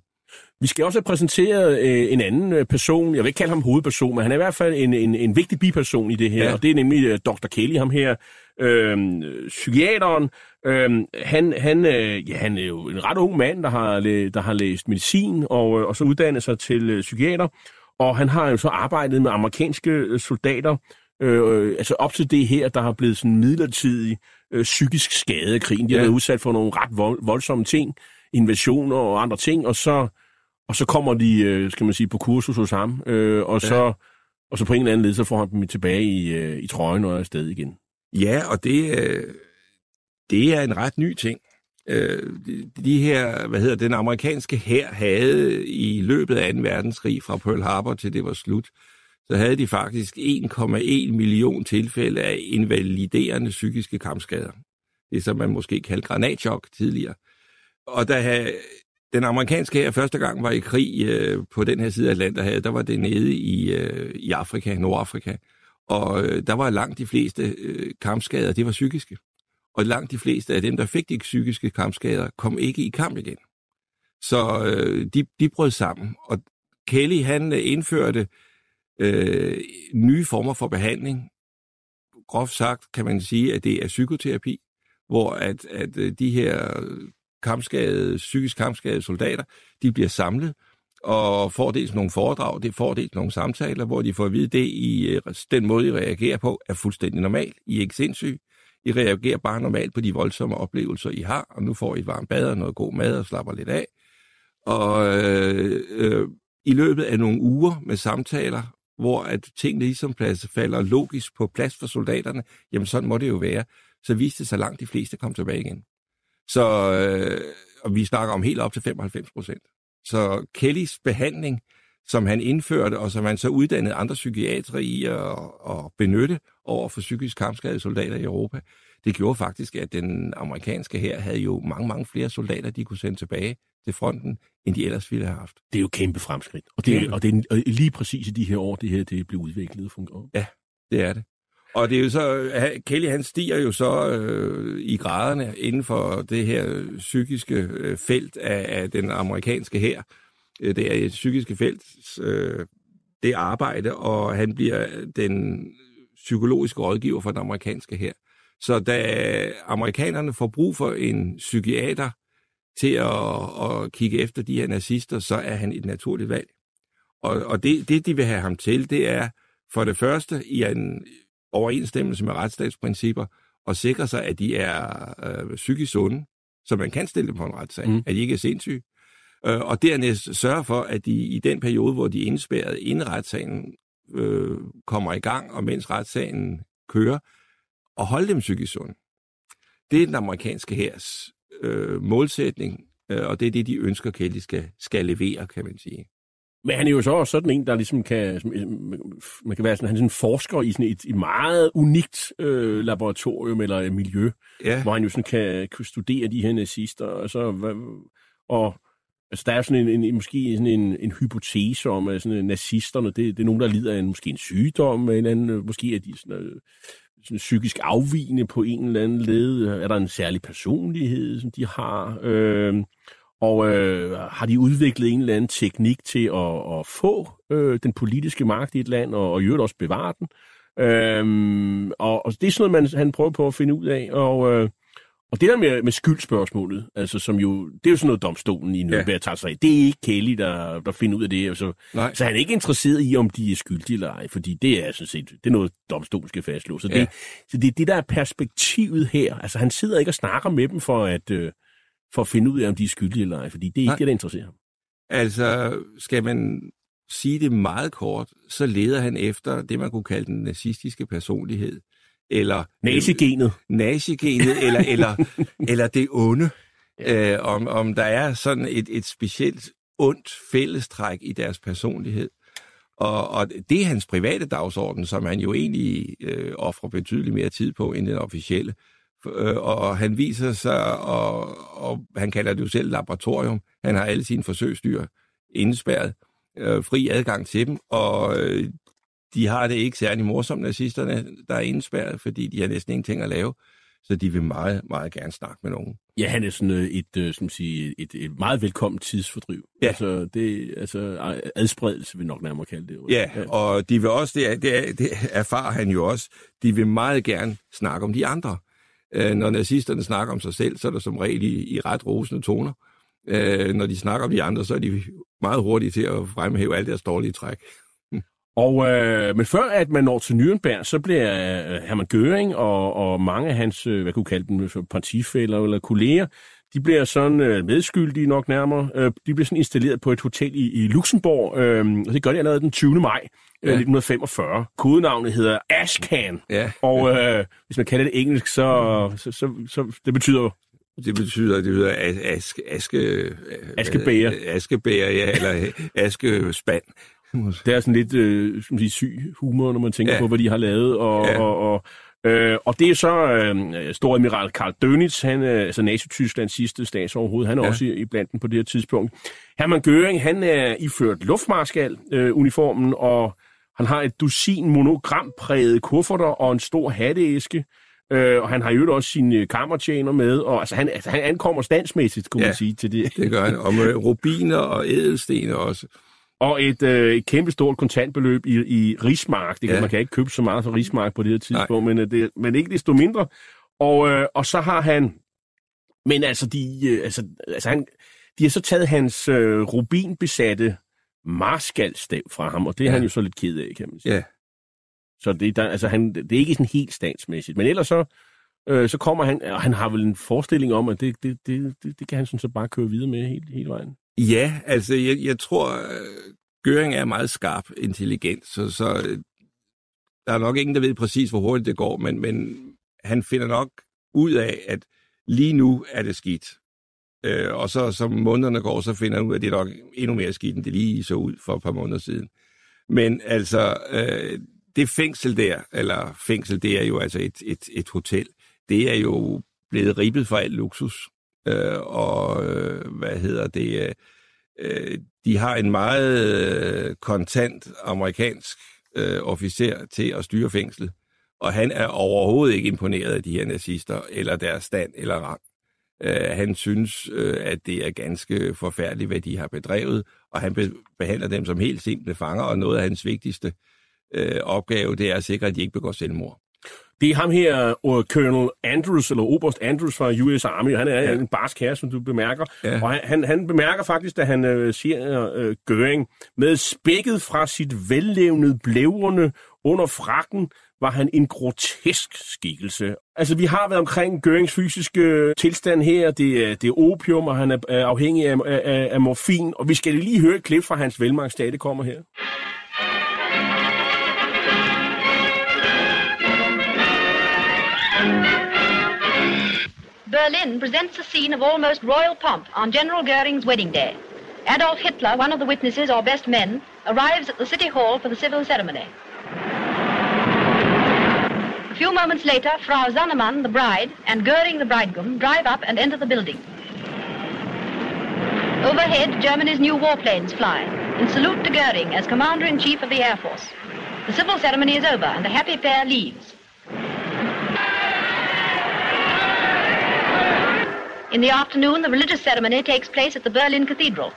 Vi skal også have præsenteret øh, en anden øh, person, jeg vil ikke kalde ham hovedperson, men han er i hvert fald en, en, en vigtig biperson i det her, ja. og det er nemlig øh, Dr. Kelly, ham her, øh, psykiateren. Øh, han, han, øh, ja, han er jo en ret ung mand, der har, der har læst medicin og, øh, og så uddannet sig til øh, psykiater, og han har jo så arbejdet med amerikanske øh, soldater, øh, altså op til det her, der har blevet sådan midlertidig øh, psykisk skade af krigen. De har ja. været udsat for nogle ret vold, voldsomme ting, invasioner og andre ting, og så, og så kommer de, øh, skal man sige, på kursus hos ham, øh, og, så, ja. og så på en eller anden led, så får han dem tilbage i, øh, i trøjen og er afsted igen. Ja, og det, øh, det er en ret ny ting. Øh, de, de her, hvad hedder den amerikanske hær havde i løbet af 2. verdenskrig fra Pearl Harbor til det var slut, så havde de faktisk 1,1 million tilfælde af invaliderende psykiske kampskader. Det som man måske kaldte granatchok tidligere. Og da den amerikanske her første gang var i krig øh, på den her side af Atlanterhavet, der var det nede i, øh, i Afrika, Nordafrika. Og øh, der var langt de fleste øh, kampskader, det var psykiske. Og langt de fleste af dem, der fik de psykiske kampskader, kom ikke i kamp igen. Så øh, de, de brød sammen. Og Kelly, han øh, indførte øh, nye former for behandling. Groft sagt kan man sige, at det er psykoterapi, hvor at, at øh, de her kampskadede, psykisk kampskadede soldater, de bliver samlet og får dels nogle foredrag, det får dels nogle samtaler, hvor de får at vide, det I, øh, den måde, I reagerer på, er fuldstændig normal. I er ikke sindssyge. I reagerer bare normalt på de voldsomme oplevelser, I har, og nu får I et varmt bad og noget god mad og slapper lidt af. Og øh, øh, i løbet af nogle uger med samtaler, hvor at tingene ligesom plads, falder logisk på plads for soldaterne, jamen sådan må det jo være, så viste det sig langt de fleste kom tilbage igen. Så, øh, og vi snakker om helt op til 95 procent. Så Kellys behandling, som han indførte, og som han så uddannede andre psykiatere i at, at benytte over for psykisk kampskadede soldater i Europa, det gjorde faktisk, at den amerikanske her havde jo mange, mange flere soldater, de kunne sende tilbage til fronten, end de ellers ville have haft. Det er jo kæmpe fremskridt. Og det, er, og det er lige præcis i de her år, det her det blev udviklet. Ja, det er det. Og det er jo så, Kelly han stiger jo så øh, i graderne inden for det her psykiske øh, felt af, af den amerikanske her. Øh, det er et psykiske felt, øh, det arbejde, og han bliver den psykologiske rådgiver for den amerikanske her. Så da amerikanerne får brug for en psykiater til at, at kigge efter de her nazister, så er han et naturligt valg. Og, og det, det, de vil have ham til, det er for det første i en overensstemmelse med retsstatsprincipper og sikre sig, at de er øh, psykisk sunde, så man kan stille dem på en retssag, mm. at de ikke er sindssyge. Øh, og dernæst sørge for, at de i den periode, hvor de er indspærret, inden retssagen øh, kommer i gang, og mens retssagen kører, og holde dem psykisk sunde. Det er den amerikanske hærs øh, målsætning, øh, og det er det, de ønsker, Kelly skal, skal levere, kan man sige. Men han er jo så også sådan en, der ligesom kan, man kan være sådan, han er sådan en forsker i sådan et, et meget unikt øh, laboratorium eller miljø, ja. hvor han jo sådan kan, kan studere de her nazister, og så, og Altså, der er sådan en, en måske sådan en, en hypotese om, at sådan, at nazisterne, det, det er nogen, der lider af en, måske en sygdom, en anden, måske er de sådan, øh, sådan psykisk afvigende på en eller anden led. Er der en særlig personlighed, som de har? Øh, og øh, har de udviklet en eller anden teknik til at, at få øh, den politiske magt i et land, og, og i øvrigt også bevare den? Øh, og, og det er sådan noget, man, han prøver på at finde ud af. Og, øh, og det der med, med skyldspørgsmålet, altså som jo, det er jo sådan noget domstolen i Nürnberg ja. tager sig af. Det er ikke Kelly, der, der finder ud af det. Altså, Nej. Så han er ikke interesseret i, om de er skyldige eller ej, fordi det er sådan set, det er noget, domstolen skal fastslå. Så, ja. det, så det er det, der er perspektivet her. Altså han sidder ikke og snakker med dem for at, øh, for at finde ud af, om de er skyldige eller ej, fordi det er ikke Nej. det, der interesserer ham. Altså, skal man sige det meget kort, så leder han efter det, man kunne kalde den nazistiske personlighed eller nazigenet, øh, nazigenet eller eller eller det onde. Ja. Øh, om om der er sådan et et specielt ondt fællestræk i deres personlighed. Og, og det er hans private dagsorden, som han jo egentlig øh, offrer betydeligt mere tid på end den officielle. Øh, og han viser sig, og, og han kalder det jo selv laboratorium. Han har alle sine forsøgsdyr indspærret, øh, fri adgang til dem, og øh, de har det ikke særlig morsomt, nazisterne, der er indspærret, fordi de har næsten ingenting at lave. Så de vil meget, meget gerne snakke med nogen. Ja, han er sådan øh, et, øh, som sige, et, et meget velkommen tidsfordriv. Ja. Altså, det, altså adspredelse vil nok nærmere kalde det. Ja, ja, og de vil også, det, det, det erfarer han jo også, de vil meget gerne snakke om de andre. Øh, når nazisterne snakker om sig selv, så er der som regel i, i ret rosende toner. Øh, når de snakker om de andre, så er de meget hurtige til at fremhæve alle deres dårlige træk. Og, øh, men før at man når til Nürnberg, så bliver øh, Hermann Göring og, og mange af hans, øh, hvad kunne kalde dem, partifælder eller kolleger, de bliver sådan øh, medskyldige nok nærmere. Øh, de bliver sådan installeret på et hotel i, i Luxembourg, øh, og det gør de allerede den 20. maj øh, ja. 1945. Kodenavnet hedder Ashcan, ja. og øh, hvis man kalder det engelsk, så, så, så, så det betyder det betyder, det hedder aske, aske, askebæger. Askebæger, ja, eller askespand. Det er sådan lidt øh, som sige, syg humor, når man tænker ja. på, hvad de har lavet. Og, ja. og, og, øh, og det er så øh, Storadmiral Karl Dönitz, han er altså Nazi-Tysklands sidste statsoverhoved. Han er ja. også i, i blandt på det her tidspunkt. Hermann Göring, han er iført luftmarskal-uniformen, øh, og han har et dusin monogrampræget kufferter og en stor hatteæske. Øh, og han har jo også sine kammertjener med, og altså, han, altså, han ankommer standsmæssigt, kunne ja, man sige, til det. det gør han. Og med rubiner og ædelstener også. Og et, øh, et kæmpe stort kontantbeløb i, i Rigsmark. Det kan, ja. Man kan ikke købe så meget for Rigsmark på det her tidspunkt, men, øh, det, men ikke desto mindre. Og, øh, og så har han... Men altså, de, øh, altså, altså han, de har så taget hans øh, rubinbesatte marskalstav fra ham, og det er ja. han jo så lidt ked af, kan man sige. Ja. Så det, der, altså, han, det er ikke sådan helt statsmæssigt. Men ellers så, øh, så kommer han, og han har vel en forestilling om, at det, det, det, det, det kan han sådan så bare køre videre med hele, hele vejen. Ja, altså jeg, jeg tror, Gøring Göring er meget skarp intelligent, så, så øh, der er nok ingen, der ved præcis, hvor hurtigt det går, men, men han finder nok ud af, at lige nu er det skidt. Øh, og så som månederne går, så finder han ud af, at det er nok endnu mere skidt, end det lige så ud for et par måneder siden. Men altså, øh, det fængsel der, eller fængsel, det er jo altså et, et, et hotel, det er jo blevet ribbet for al luksus øh, og øh, hvad hedder det, øh, øh, de har en meget øh, kontant amerikansk øh, officer til at styre fængslet, og han er overhovedet ikke imponeret af de her nazister, eller deres stand eller rang. Øh, han synes, øh, at det er ganske forfærdeligt, hvad de har bedrevet, og han be- behandler dem som helt simple fanger, og noget af hans vigtigste øh, opgave, det er at sikre, at de ikke begår selvmord. Det er ham her, uh, Colonel Andrews, eller Oberst Andrews fra US Army, han er ja. en barsk herre, som du bemærker. Ja. Og han, han bemærker faktisk, da han uh, siger uh, Göring, med spækket fra sit vellevnede blævrende under frakken, var han en grotesk skikkelse. Altså, vi har været omkring Görings fysiske tilstand her. Det er, det er opium, og han er afhængig af, af, af morfin. Og vi skal lige høre et klip fra hans velmagtsdag, det kommer her. Berlin presents a scene of almost royal pomp on General Goering's wedding day. Adolf Hitler, one of the witnesses or best men, arrives at the city hall for the civil ceremony. A few moments later, Frau Zannemann, the bride, and Goering, the bridegroom, drive up and enter the building. Overhead, Germany's new warplanes fly in salute to Goering as Commander-in-Chief of the Air Force. The civil ceremony is over and the happy pair leaves. In the afternoon, the religious ceremony takes place at the Berlin Cathedral.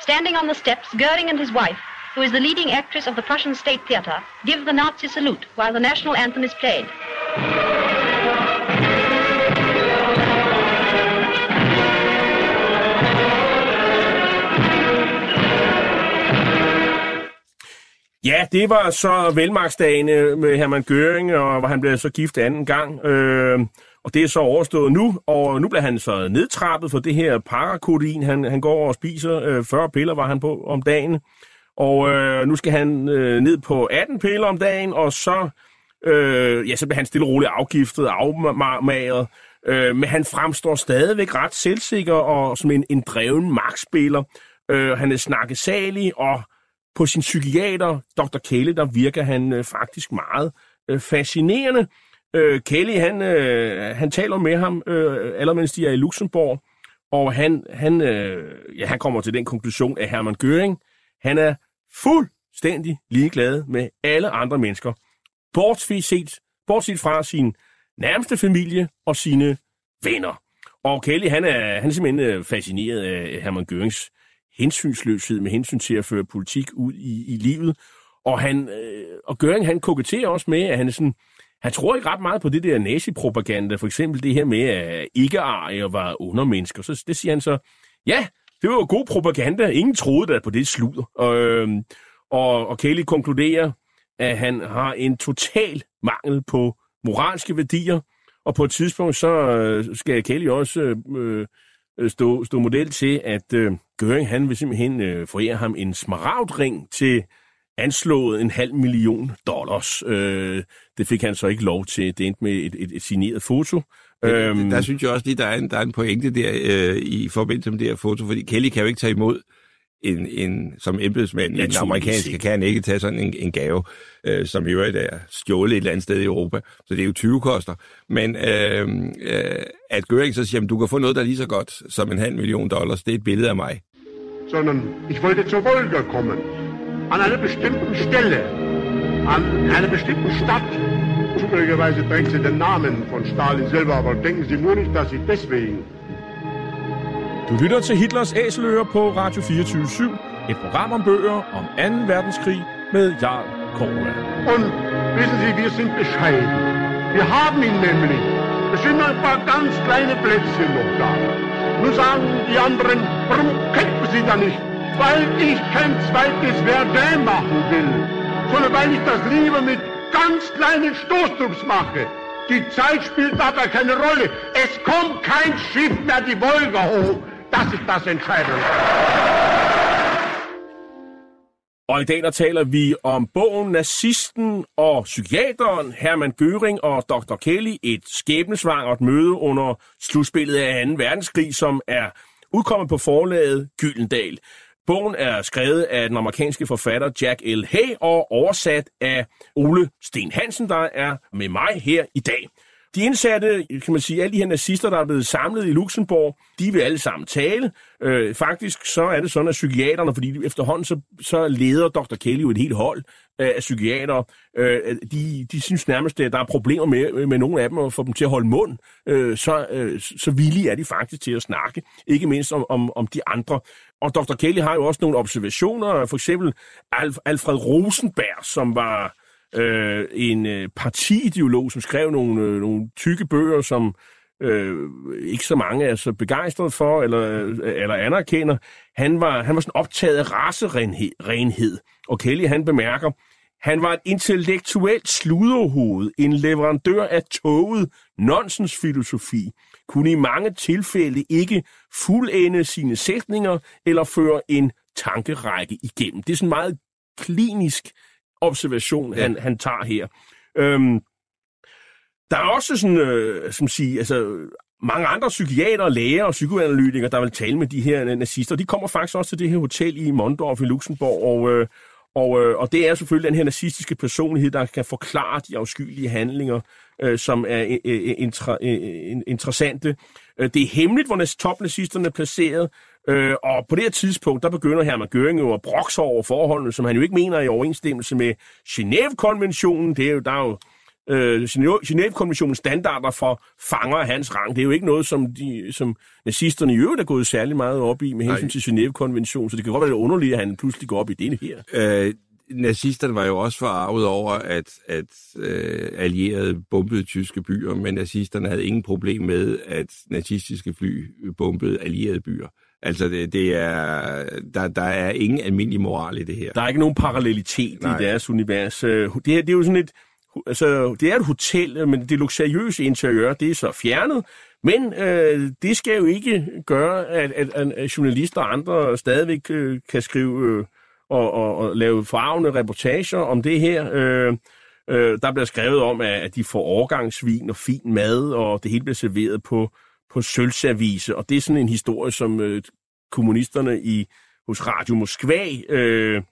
Standing on the steps, Goering and his wife, who is the leading actress of the Prussian State Theatre, give the Nazi salute while the national anthem is played. Ja, det var så velmagsdagene med Hermann Göring, og hvor han blev så gift anden gang. Øh, og det er så overstået nu, og nu bliver han så nedtrappet for det her parakodin. Han, han går og spiser øh, 40 piller, var han på om dagen. Og øh, nu skal han øh, ned på 18 piller om dagen, og så, øh, ja, så bliver han stille og roligt afgiftet, afmagret. Øh, men han fremstår stadigvæk ret selvsikker og som en, en dreven magtspiller. Øh, han er snakkesalig, og på sin psykiater, Dr. Kæle, der virker han øh, faktisk meget øh, fascinerende. Øh, Kelly, han, øh, han taler med ham, øh, allermens de er i Luxembourg, og han, han, øh, ja, han kommer til den konklusion, at Hermann Göring, han er fuldstændig ligeglad med alle andre mennesker, bortset, bortset fra sin nærmeste familie og sine venner. Og Kelly, han er, han er simpelthen øh, fascineret af Hermann Görings hensynsløshed med hensyn til at føre politik ud i, i livet. Og, han, øh, og Göring, han koketterer også med, at han er sådan, han tror ikke ret meget på det der nazipropaganda, for eksempel det her med, at ikke-arier var undermennesker. Så det siger han så, ja, det var jo god propaganda. Ingen troede da på det sludder. Og, øh, og, og Kelly konkluderer, at han har en total mangel på moralske værdier, og på et tidspunkt så øh, skal Kelly også øh, øh stå, stå model til, at øh, Göring han vil simpelthen øh, forære ham en smaragdring til anslået en halv million dollars. Øh, det fik han så ikke lov til. Det endte med et, et, et signeret foto. Øhm, der synes jeg også lige, der er en, der er en pointe der øh, i forbindelse med det her foto, fordi Kelly kan jo ikke tage imod en, en som embedsmand i den amerikanske, kan han ikke tage sådan en, en gave, øh, som i øvrigt er stjålet et eller andet sted i Europa. Så det er jo 20 koster. Men øh, øh, at Göring så siger, at du kan få noget, der er lige så godt som en halv million dollars, det er et billede af mig. Sondern ich wollte zur Wolga kommen. An einer bestimmten Stelle. An einer bestimmten Stadt. Zufälligerweise trägt sie den Namen von Stalin selber, aber denken Sie nur nicht, dass ich deswegen Du lytter til Hitlers Æseløer på Radio 24 Et program om bøger om 2. verdenskrig med Jarl Korva. Und wissen Sie, wir sind bescheiden. Wir haben ihn nämlich. Es sind ein paar ganz kleine Plätzchen noch da. Nun sagen die anderen, warum kämpfen Sie da nicht? Weil ich kein zweites Verdun machen will, sondern weil ich das lieber mit ganz kleinen Stoßdrucks mache. Die Zeit spielt dabei keine Rolle. Es kommt kein Schiff mehr die Wolga hoch. Das ist das Entscheidende. Og i dag der taler vi om bogen Nazisten og psykiateren Hermann Göring og Dr. Kelly, et skæbnesvangert møde under slutspillet af 2. verdenskrig, som er udkommet på forlaget Gyldendal. Bogen er skrevet af den amerikanske forfatter Jack L. Hay og oversat af Ole Sten Hansen, der er med mig her i dag. De indsatte, kan man sige, alle de her nazister, der er blevet samlet i Luxembourg, de vil alle sammen tale. Øh, faktisk så er det sådan, at psykiaterne, fordi efterhånden så, så leder Dr. Kelly jo et helt hold øh, af psykiater, øh, de, de synes nærmest, at der er problemer med, med nogle af dem at få dem til at holde mund. Øh, så, øh, så villige er de faktisk til at snakke, ikke mindst om, om, om de andre. Og Dr. Kelly har jo også nogle observationer, for eksempel Alfred Rosenberg, som var øh, en øh, partiideolog, som skrev nogle, øh, nogle tykke bøger, som øh, ikke så mange er så begejstrede for eller, øh, eller anerkender. Han var, han var sådan optaget af racerenhed, og Kelly han bemærker, han var et intellektuelt sluderhoved, en leverandør af toget nonsensfilosofi, kunne i mange tilfælde ikke fuldende sine sætninger eller føre en tankerække igennem. Det er sådan meget klinisk observation, ja. han, han tager her. Øhm, der er også sådan, øh, som siger, altså, mange andre psykiater, læger og psykoanalytikere, der vil tale med de her nazister. De kommer faktisk også til det her hotel i Mondorf i Luxembourg, og, øh, og, øh, og det er selvfølgelig den her nazistiske personlighed, der kan forklare de afskyelige handlinger, øh, som er øh, intra, øh, øh, øh, øh interessante. Det er hemmeligt, hvor topnazisterne er placeret, Øh, og på det her tidspunkt, der begynder Hermann Göring jo at brokse over forholdene, som han jo ikke mener er i overensstemmelse med Genève-konventionen. Det er jo, der er jo øh, Genève-konventionens standarder for fanger af hans rang. Det er jo ikke noget, som, de, som nazisterne i øvrigt er gået særlig meget op i med hensyn til Genève-konventionen, så det kan godt være lidt underligt, at han pludselig går op i det her. Øh, nazisterne var jo også forarvet over, at, at øh, allierede bombede tyske byer, men nazisterne havde ingen problem med, at nazistiske fly bombede allierede byer. Altså, det, det er, der, der er ingen almindelig moral i det her. Der er ikke nogen parallelitet Nej. i deres univers. Øh, det, det er jo sådan et, altså, det er et hotel, men det luksuriøse interiør, det er så fjernet. Men øh, det skal jo ikke gøre, at, at, at journalister og andre stadigvæk øh, kan skrive øh, og, og, og lave farvende reportager om det her. Øh, øh, der bliver skrevet om, at, at de får overgangsvin og fin mad, og det hele bliver serveret på, på sølvservise. Og det er sådan en historie, som øh, kommunisterne i hos Radio Moskva øh,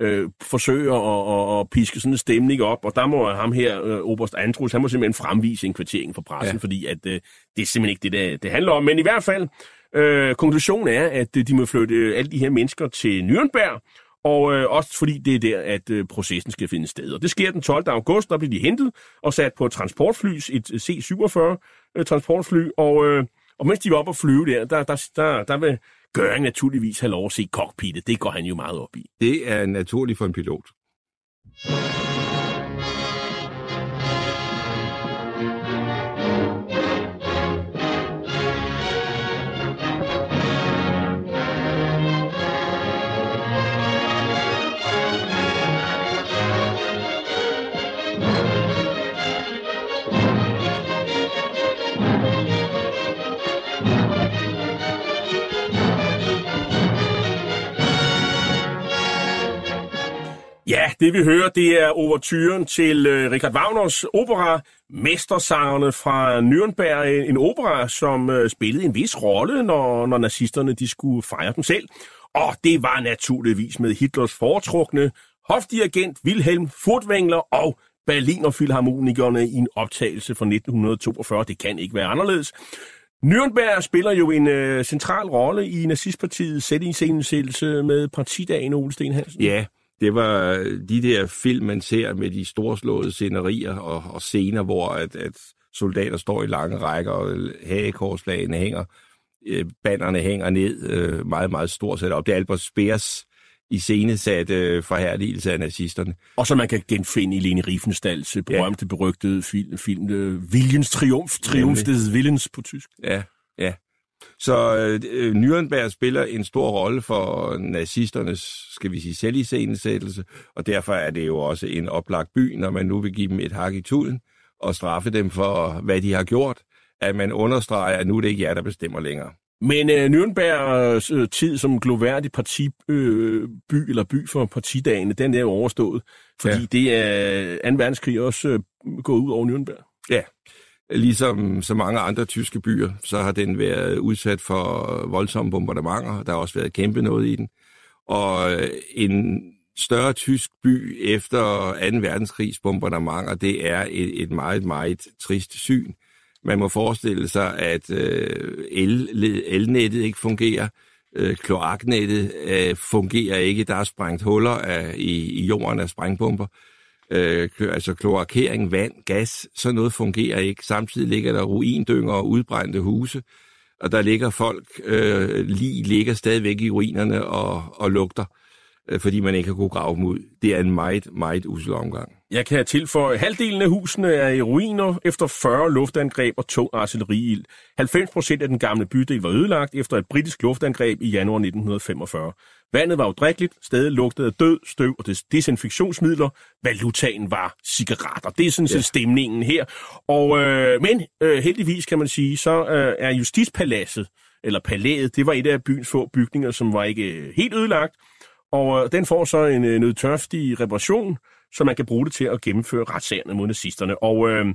øh, forsøger at, at, at piske sådan en stemning op, og der må ham her, øh, Oberst Andrus, han må simpelthen fremvise en kvartering for pressen, ja. fordi at, øh, det er simpelthen ikke det, der, det handler om. Men i hvert fald, øh, konklusionen er, at de må flytte øh, alle de her mennesker til Nürnberg, og øh, også fordi det er der, at øh, processen skal finde sted. Og det sker den 12. august, der bliver de hentet og sat på et transportfly, et C-47 øh, transportfly, og, øh, og mens de var oppe at flyve der, der, der, der, der vil Gøring naturligvis have lov at se cockpittet. Det går han jo meget op i. Det er naturligt for en pilot. Det vi hører, det er overturen til øh, Richard Wagners opera Mestersangerne fra Nürnberg. En opera, som øh, spillede en vis rolle, når, når nazisterne de skulle fejre dem selv. Og det var naturligvis med Hitlers foretrukne hofdirigent Wilhelm Furtwängler og Berliner Philharmonikerne i en optagelse fra 1942. Det kan ikke være anderledes. Nürnberg spiller jo en øh, central rolle i nazistpartiets sætningsindsættelse med partidagen Ole Sten Hansen. Ja, det var de der film, man ser med de storslåede scenerier og, og scener, hvor at, at soldater står i lange rækker, og hagekorslagene hænger, øh, banderne hænger ned, øh, meget, meget stort sat op. Det er Albert Speers i scenesat øh, forhærligelse af nazisterne. Og så man kan genfinde i Lene Riefenstahls øh, berømte, ja. berygtede film, film øh, Viljens Triumf, Triumf des Willens på tysk. Ja, ja. Så øh, Nürnberg spiller en stor rolle for nazisternes, skal vi sige, selviscenesættelse, og derfor er det jo også en oplagt by, når man nu vil give dem et hak i tuden og straffe dem for, hvad de har gjort, at man understreger, at nu er det ikke jer, der bestemmer længere. Men øh, Nürnbergs øh, tid som gloværdig partiby øh, by, eller by for partidagene, den er jo overstået, fordi ja. det er 2. verdenskrig også øh, gået ud over Nürnberg. Ja, Ligesom så mange andre tyske byer, så har den været udsat for voldsomme bombardementer. Der har også været kæmpe noget i den. Og øh, en større tysk by efter 2. verdenskrigs bombardementer, det er et, et meget, meget trist syn. Man må forestille sig, at øh, el, elnettet ikke fungerer, øh, kloaknettet øh, fungerer ikke, der er sprængt huller af, i, i jorden af sprængbomber øh, øh, altså kloakering, vand, gas, sådan noget fungerer ikke. Samtidig ligger der ruindynger og udbrændte huse, og der ligger folk, øh, lige ligger stadigvæk i ruinerne og, og lugter, øh, fordi man ikke har kunnet grave dem ud. Det er en meget, meget usel omgang. Jeg kan tilføje, at halvdelen af husene er i ruiner efter 40 luftangreb og tung artilleriild. 90 procent af den gamle bydel var ødelagt efter et britisk luftangreb i januar 1945. Vandet var udrikkeligt, stedet lugtede af død, støv og desinfektionsmidler. Valutaen var cigaretter. Det er sådan set ja. stemningen her. Og, øh, men øh, heldigvis kan man sige, så øh, er Justispaladset, eller palæet, det var et af byens få bygninger, som var ikke øh, helt ødelagt. Og øh, den får så en øh, nødtørftig reparation, så man kan bruge det til at gennemføre retssagerne mod nazisterne. Og, øh,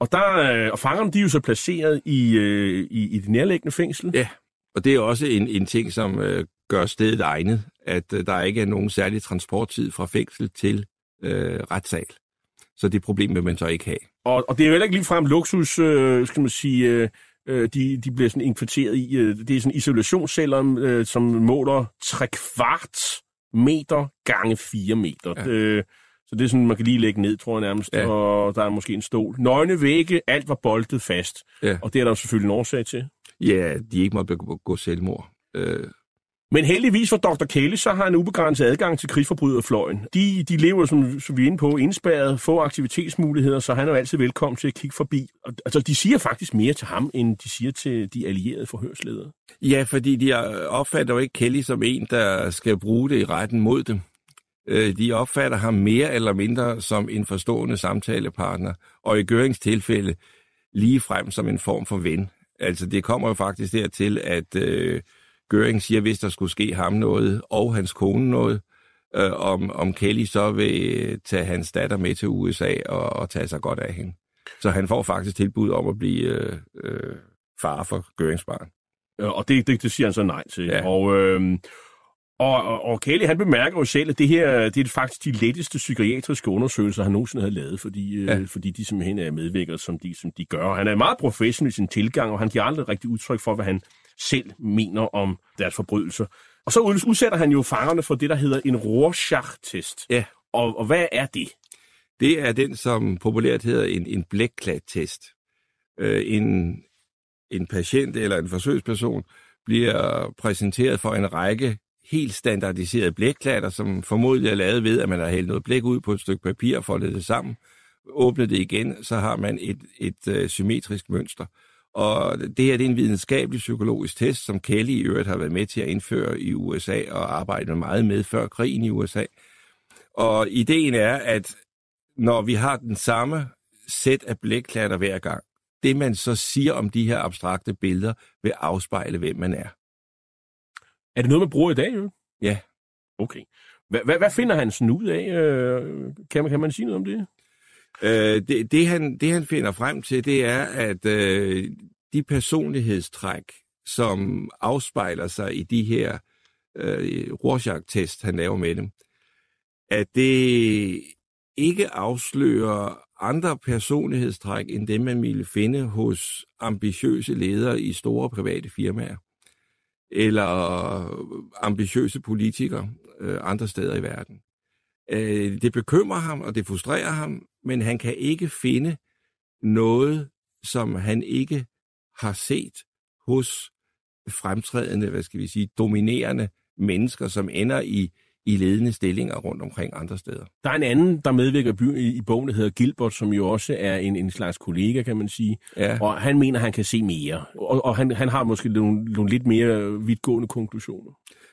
og, der, øh, og fangerne de er jo så placeret i, øh, i, i det nærliggende fængsel. Ja, og det er også en, en ting, som øh, gør stedet egnet, at øh, der ikke er nogen særlig transporttid fra fængsel til øh, retssal. Så det problem vil man så ikke have. Og, og det er jo heller ikke ligefrem luksus, øh, skal man sige, øh, øh, de, de bliver sådan infiltreret i. Øh, det er sådan isolationsceller, øh, som måler 3 kvart meter gange 4 meter. Ja. Øh, så det er sådan, man kan lige lægge ned, tror jeg nærmest, ja. og der er måske en stol. Nøgne vægge, alt var boltet fast. Ja. Og det er der jo selvfølgelig en årsag til. Ja, de ikke måtte gå selvmord. Øh, men heldigvis for Dr. Kelly, så har han ubegrænset adgang til krigsforbryderfløjen. De, de lever, som, som vi er inde på, indspærret, få aktivitetsmuligheder, så han er jo altid velkommen til at kigge forbi. Altså, de siger faktisk mere til ham, end de siger til de allierede forhørsledere. Ja, fordi de opfatter jo ikke Kelly som en, der skal bruge det i retten mod dem. Øh, de opfatter ham mere eller mindre som en forstående samtalepartner, og i Gørings tilfælde lige frem som en form for ven. Altså, det kommer jo faktisk dertil, at... Øh, Göring siger, hvis der skulle ske ham noget, og hans kone noget, øh, om, om Kelly så vil tage hans datter med til USA og, og tage sig godt af hende. Så han får faktisk tilbud om at blive øh, øh, far for Görings barn. Og det, det, det siger han så nej til. Ja. Og, øh, og, og, og Kelly, han bemærker jo selv, at det her det er faktisk de letteste psykiatriske undersøgelser, han nogensinde havde lavet, fordi, øh, ja. øh, fordi de simpelthen er medvirket, som de, som de gør. Han er meget professionel i sin tilgang, og han giver aldrig rigtig udtryk for, hvad han selv mener om deres forbrydelser. Og så udsætter han jo fangerne for det, der hedder en Rorschach-test. Ja. Og, og hvad er det? Det er den, som populært hedder en, en blækklat-test. Øh, en, en patient eller en forsøgsperson bliver præsenteret for en række helt standardiserede blækklatter, som formodentlig er lavet ved, at man har hældt noget blæk ud på et stykke papir og foldet det sammen. Åbner det igen, så har man et, et, uh, symmetrisk mønster. Og det her det er en videnskabelig psykologisk test, som Kelly i øvrigt har været med til at indføre i USA og arbejdet meget med før krigen i USA. Og ideen er, at når vi har den samme sæt af blækklatter hver gang, det man så siger om de her abstrakte billeder, vil afspejle, hvem man er. Er det noget, man bruger i dag? Jo? Ja. Okay. Hvad, hvad finder han sådan ud af? Øh, kan man, kan man sige noget om det? Øh, det, det, han, det han finder frem til, det er, at øh, de personlighedstræk, som afspejler sig i de her øh, Rorschach-test, han laver med dem, at det ikke afslører andre personlighedstræk end dem, man ville finde hos ambitiøse ledere i store private firmaer, eller ambitiøse politikere øh, andre steder i verden. Øh, det bekymrer ham, og det frustrerer ham, men han kan ikke finde noget, som han ikke har set hos fremtrædende, hvad skal vi sige, dominerende mennesker, som ender i, i ledende stillinger rundt omkring andre steder. Der er en anden, der medvirker i, i bogen, der hedder Gilbert, som jo også er en, en slags kollega, kan man sige. Ja. Og han mener, han kan se mere. Og, og han, han har måske nogle, nogle lidt mere vidtgående konklusioner.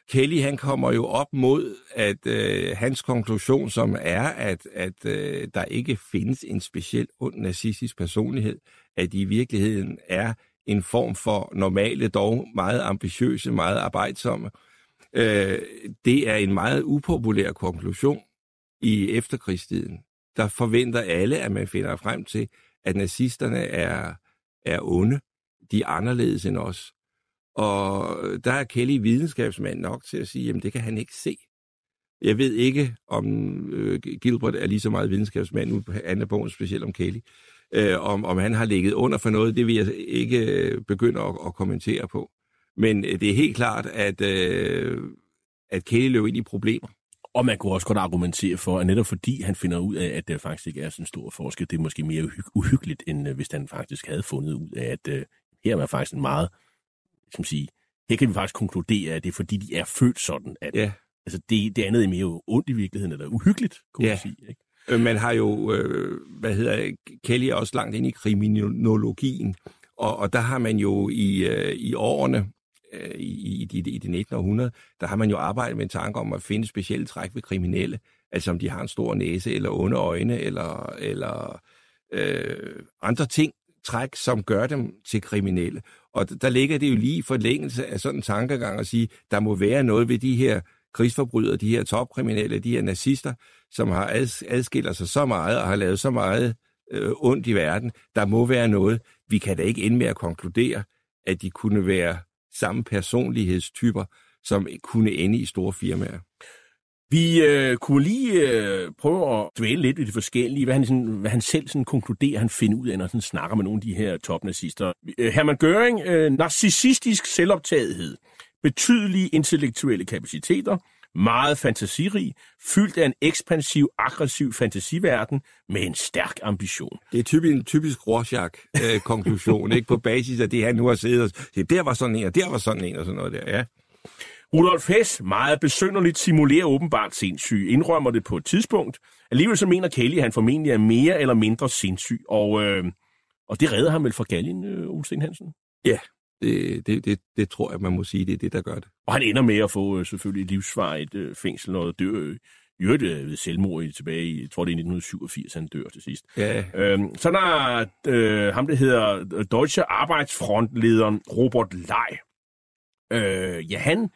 Kelly han kommer jo op mod, at øh, hans konklusion, som er, at, at øh, der ikke findes en speciel ond nazistisk personlighed, at de i virkeligheden er en form for normale, dog meget ambitiøse, meget arbejdsomme. Øh, det er en meget upopulær konklusion i efterkrigstiden. Der forventer alle, at man finder frem til, at nazisterne er, er onde. De er anderledes end os. Og der er Kelly videnskabsmand nok til at sige, jamen det kan han ikke se. Jeg ved ikke, om øh, Gilbert er lige så meget videnskabsmand, nu på bogen specielt om Kelly, øh, om, om han har ligget under for noget, det vil jeg ikke øh, begynde at, at kommentere på. Men øh, det er helt klart, at, øh, at Kelly løb ind i problemer. Og man kunne også godt argumentere for, at netop fordi han finder ud af, at det faktisk ikke er sådan en stor forskel, det er måske mere uhyggeligt, end øh, hvis han faktisk havde fundet ud af, at øh, her er faktisk en meget som sige, her kan vi faktisk konkludere, at det er fordi, de er født sådan, at ja. altså det, det andet er mere ondt i virkeligheden, eller uhyggeligt, kunne ja. man sige. Ikke? Øh, man har jo, øh, hvad hedder Kelly er også langt ind i kriminologien, og, og der har man jo i, øh, i årene, øh, i, i, i det 19. århundrede, der har man jo arbejdet med en tanke om at finde specielle træk ved kriminelle, altså om de har en stor næse, eller onde øjne, eller, eller øh, andre ting, træk, som gør dem til kriminelle. Og der ligger det jo lige forlængelse af sådan en tankegang at sige, der må være noget ved de her krigsforbrydere, de her topkriminelle, de her nazister, som har adskiller sig så meget og har lavet så meget øh, ondt i verden. Der må være noget. Vi kan da ikke ende med at konkludere, at de kunne være samme personlighedstyper, som kunne ende i store firmaer. Vi øh, kunne lige øh, prøve at dvæle lidt i det forskellige, hvad han, sådan, hvad han selv sådan konkluderer, han finder ud af, når han snakker med nogle af de her topnazister. Øh, Hermann Göring, øh, narcissistisk selvoptagethed, betydelige intellektuelle kapaciteter, meget fantasirig, fyldt af en ekspansiv, aggressiv fantasiverden med en stærk ambition. Det er typisk en typisk Rorschach-konklusion, øh, ikke? På basis af det, han nu har siddet og der var sådan en, og der var sådan en, og sådan noget der, ja. Rudolf Hess, meget besynderligt, simulerer åbenbart sindssyg, indrømmer det på et tidspunkt. Alligevel så mener Kelly, at han formentlig er mere eller mindre sindssyg, og, øh, og det redder ham vel fra galgen, øh, Olsen Hansen? Ja, det, det, det, det tror jeg, man må sige, det er det, der gør det. Og han ender med at få øh, selvfølgelig et livsvarigt øh, fængsel og dør øh, i øvrigt øh, ved selvmord tilbage i, jeg tror det er 1987, han dør til sidst. Ja. Øhm, så er der øh, ham, der hedder øh, Deutsche Arbejdsfrontlederen Robert Ley. Øh, ja, han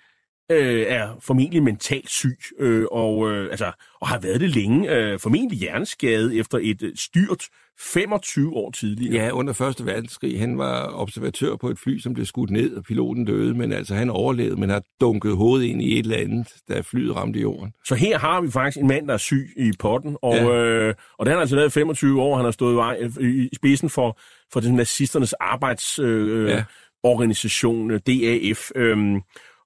øh, er formentlig mentalt syg, øh, og, øh, altså, og har været det længe. Øh, formentlig hjerneskade efter et øh, styrt 25 år tidligere. Ja, under Første Verdenskrig. Han var observatør på et fly, som blev skudt ned, og piloten døde, men altså han overlevede, men har dunket hovedet ind i et eller andet, da flyet ramte jorden. Så her har vi faktisk en mand, der er syg i potten, og, ja. øh, og det har han altså været i 25 år. Han har stået i, vej, i spidsen for, for den nazisternes arbejdsorganisation, øh, ja. DAF. Øh,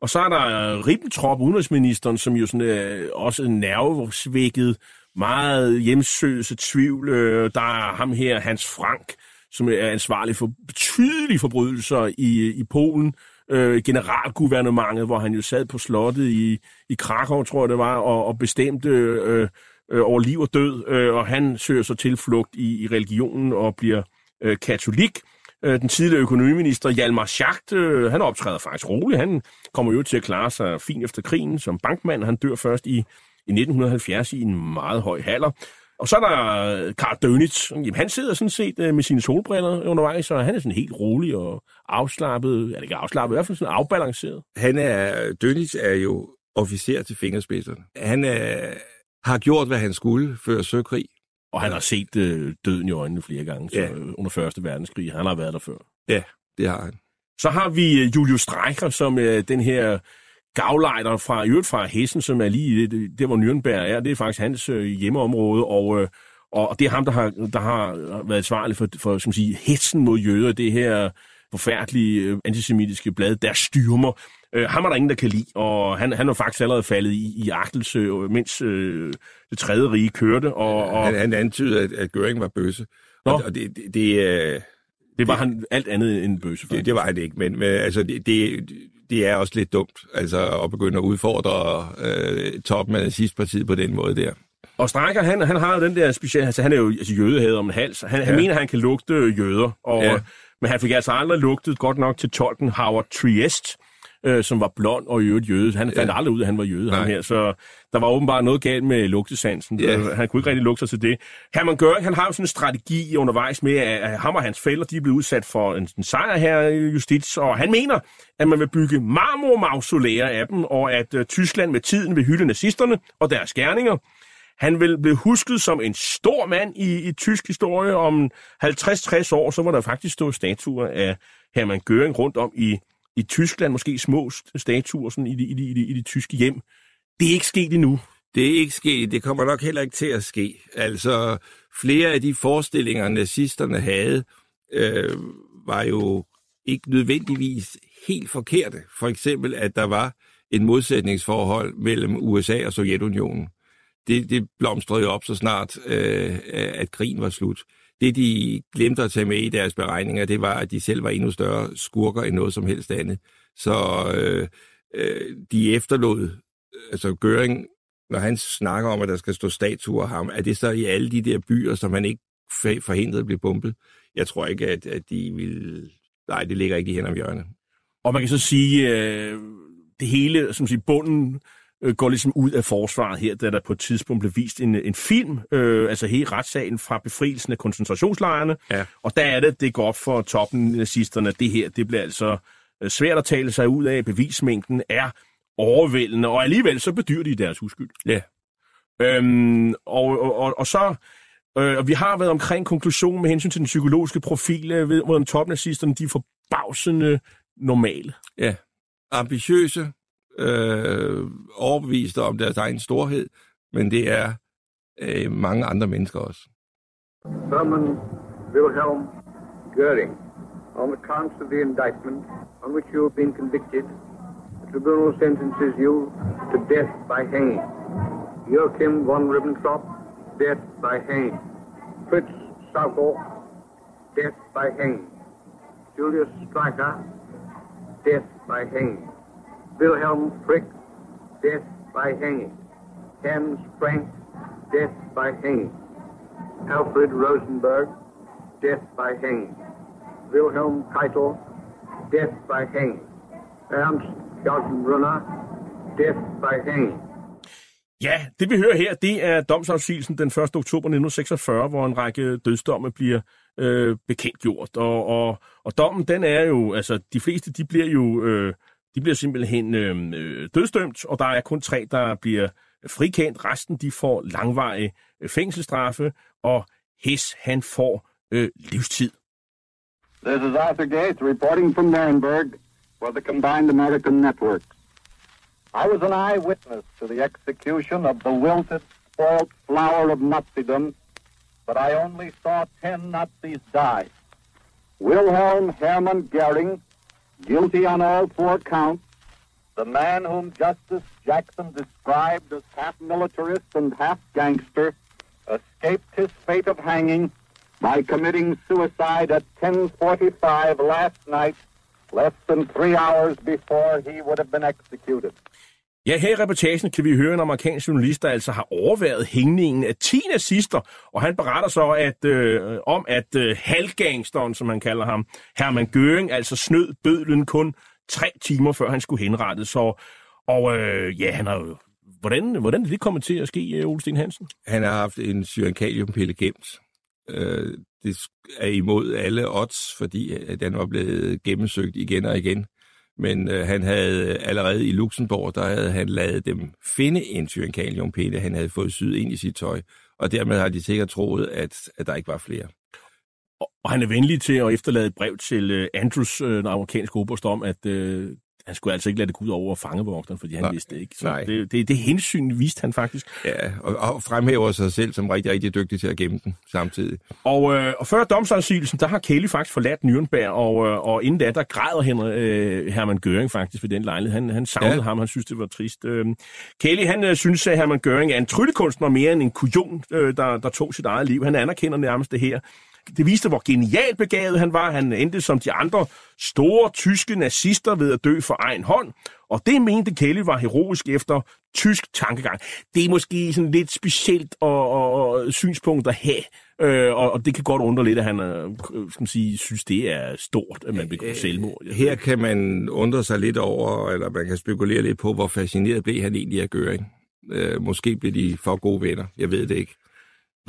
og så er der øh, Ribbentrop, udenrigsministeren, som jo sådan, øh, også er nervesvækket, meget hjemsøgelse tvivl. Øh, der er ham her, Hans Frank, som er ansvarlig for betydelige forbrydelser i, i Polen. Øh, generalguvernementet, hvor han jo sad på slottet i, i Krakow, tror jeg det var, og, og bestemte øh, øh, over liv og død. Øh, og han søger så tilflugt i, i religionen og bliver øh, katolik. Øh, den tidligere økonomiminister Hjalmar Schacht, øh, han optræder faktisk roligt. Han kommer jo til at klare sig fint efter krigen som bankmand. Han dør først i, i 1970 i en meget høj halder. Og så er der øh, Karl Dönitz. Jamen, han sidder sådan set øh, med sine solbriller undervejs, og han er sådan helt rolig og afslappet. Eller ikke afslappet, i hvert fald sådan afbalanceret. Han er, Dönitz er jo officer til fingerspidserne. Han er, har gjort, hvad han skulle før søkrig. Og han har set øh, døden i øjnene flere gange så, Ja. øh, under Første Verdenskrig. Han har været der før. Ja, det har han. Så har vi øh, Julius Streicher, som er den her gavlejder fra, i øvrigt fra Hessen, som er lige det, det, der, hvor Nürnberg er. Det er faktisk hans øh, hjemmeområde, og, øh, og det er ham, der har, der har været ansvarlig for, for som sige, hetsen mod jøder, det her forfærdelige øh, antisemitiske blad, der styrmer. Øh, ham er der ingen, der kan lide, og han, han er faktisk allerede faldet i, i agtelse, mens øh, det tredje rige kørte. Og, og Han, han antydede, at, at Göring var bøsse. Nå. Og, og det, det, det, øh, det var han alt andet end bøse. det, det var han ikke, men, men altså, det, det, det er også lidt dumt altså, at begynde at udfordre øh, toppen af nazistpartiet på den måde der. Og Strækker, han, han har jo den der specielle... Altså, han er jo altså, jødehader om en hals. Han, ja. han mener, han kan lugte jøder. Og, ja. Men han fik altså aldrig lugtet godt nok til tolken Howard Triest, øh, som var blond og i øvrigt jøde. Han fandt Ja. aldrig ud af, at han var jøde, ham Nej. her. Så der var åbenbart noget galt med lugtesansen. Ja. Øh, Han kunne ikke rigtig lugte sig til det. Hermann Göring, han har jo sådan en strategi undervejs med, at ham og hans fælder, de er blevet udsat for en, en sejr her i justits, og han mener, at man vil bygge marmormausolæer af dem, og at uh, Tyskland med tiden vil hylde nazisterne og deres gerninger. Han vil blive husket som en stor mand i, i tysk historie. Om 50-60 år, så var der faktisk stå statuer af Hermann Göring rundt om i, i Tyskland. Måske små statuer sådan i, de, i, de, i, de, i de tyske hjem. Det er ikke sket endnu. Det er ikke sket. Det kommer nok heller ikke til at ske. Altså, flere af de forestillinger, nazisterne havde, øh, var jo ikke nødvendigvis helt forkerte. For eksempel, at der var en modsætningsforhold mellem USA og Sovjetunionen. Det, det blomstrede jo op så snart, øh, at krigen var slut. Det, de glemte at tage med i deres beregninger, det var, at de selv var endnu større skurker end noget som helst andet. Så øh, øh, de efterlod, altså Göring når han snakker om, at der skal stå statuer af ham, er det så i alle de der byer, som han ikke forhindrede at blive bumpet? Jeg tror ikke, at, at de vil... Nej, det ligger ikke i hen om hjørnet. Og man kan så sige, øh, det hele, som siger, bunden øh, går ligesom ud af forsvaret her, da der på et tidspunkt blev vist en, en film, øh, altså hele retssagen fra befrielsen af koncentrationslejrene. Ja. Og der er det, det går op for toppen nazisterne, det her, det bliver altså øh, svært at tale sig ud af. Bevismængden er overvældende, og alligevel så bedyrer de deres uskyld. Ja. Øhm, og, og, og, og så, øh, og vi har været omkring konklusionen med hensyn til den psykologiske profil, øh, ved, hvor topnazisterne, de er forbavsende normale. Ja. Ambitiøse, øh, overbeviste om deres egen storhed, men det er øh, mange andre mennesker også. Hermann Wilhelm Göring, on the counts of the indictment on which you have been convicted, the tribunal sentences you to death by hanging. Joachim von Ribbentrop, death by hanging. Fritz Sauckel, death by hanging. Julius Streicher, death by hanging. Wilhelm Frick, death by hanging. Hans Frank, death by hanging. Alfred Rosenberg, death by hanging. Wilhelm Keitel, death by hanging. Ernst Brunner, death by hanging. Ja, det vi hører her, det er domsafsigelsen den 1. oktober 1946, hvor en række dødsdomme bliver øh, bekendtgjort. Og, og, og dommen, den er jo, altså de fleste, de bliver jo, øh, de bliver simpelthen øhm, øh, dødsdømt, og der er kun tre, der bliver frikendt. Resten, de får langvarige øh, fængselsstraffe, og Hess, han får øh, livstid. This is Arthur Gates reporting from Nuremberg for the Combined American Network. I was an eyewitness to the execution of the wilted, spoiled flower of Nazism, but I only saw ten Nazis die. Wilhelm Hermann Goering, guilty on all four counts, the man whom Justice Jackson described as half militarist and half gangster, escaped his fate of hanging by committing suicide at 10:45 last night, less than three hours before he would have been executed. Ja, her i reportagen kan vi høre en amerikansk journalist, der altså har overværet hængningen af 10 nazister, og han beretter så at, øh, om, at øh, halvgangsteren, som man kalder ham, Hermann Göring, altså snød bødlen kun tre timer før han skulle henrettes. Og, og øh, ja, han har jo Hvordan, hvordan er det kommet til at ske, øh, Ole Sten Hansen? Han har haft en syrenkaliumpille gemt. Øh, det er imod alle odds, fordi øh, den var blevet gennemsøgt igen og igen. Men øh, han havde øh, allerede i Luxembourg, der havde han lavet dem finde en syrenkaliumpille, han havde fået syet ind i sit tøj. Og dermed har de sikkert troet, at, at der ikke var flere. Og han er venlig til at efterlade et brev til øh, Andrews, øh, den amerikanske oberst, om, at han skulle altså ikke lade det gå ud over fangevogteren, fordi han Nej. vidste det ikke. Så Nej. Det, det, det hensyn viste han faktisk. Ja, og, og fremhæver sig selv som rigtig, rigtig dygtig til at gemme den samtidig. Og, øh, og før domsafsigelsen, der har Kelly faktisk forladt Nürnberg, og, øh, og inden da, der græder Henry, øh, Hermann Göring faktisk ved den lejlighed. Han, han savnede ja. ham, han synes, det var trist. Øh, Kelly, han øh, synes, at Hermann Göring er en tryllekunstner mere end en kujon, øh, der, der tog sit eget liv. Han anerkender nærmest det her det viste, hvor genialt begavet han var. Han endte som de andre store tyske nazister ved at dø for egen hånd. Og det mente Kelly var heroisk efter tysk tankegang. Det er måske sådan lidt specielt og, og, og synspunkt at have, øh, og, og det kan godt undre lidt, at han øh, skal man sige, synes, det er stort, at man begår selvmord. Her kan man undre sig lidt over, eller man kan spekulere lidt på, hvor fascineret blev han egentlig af Göring. Øh, måske blev de for gode venner, jeg ved det ikke.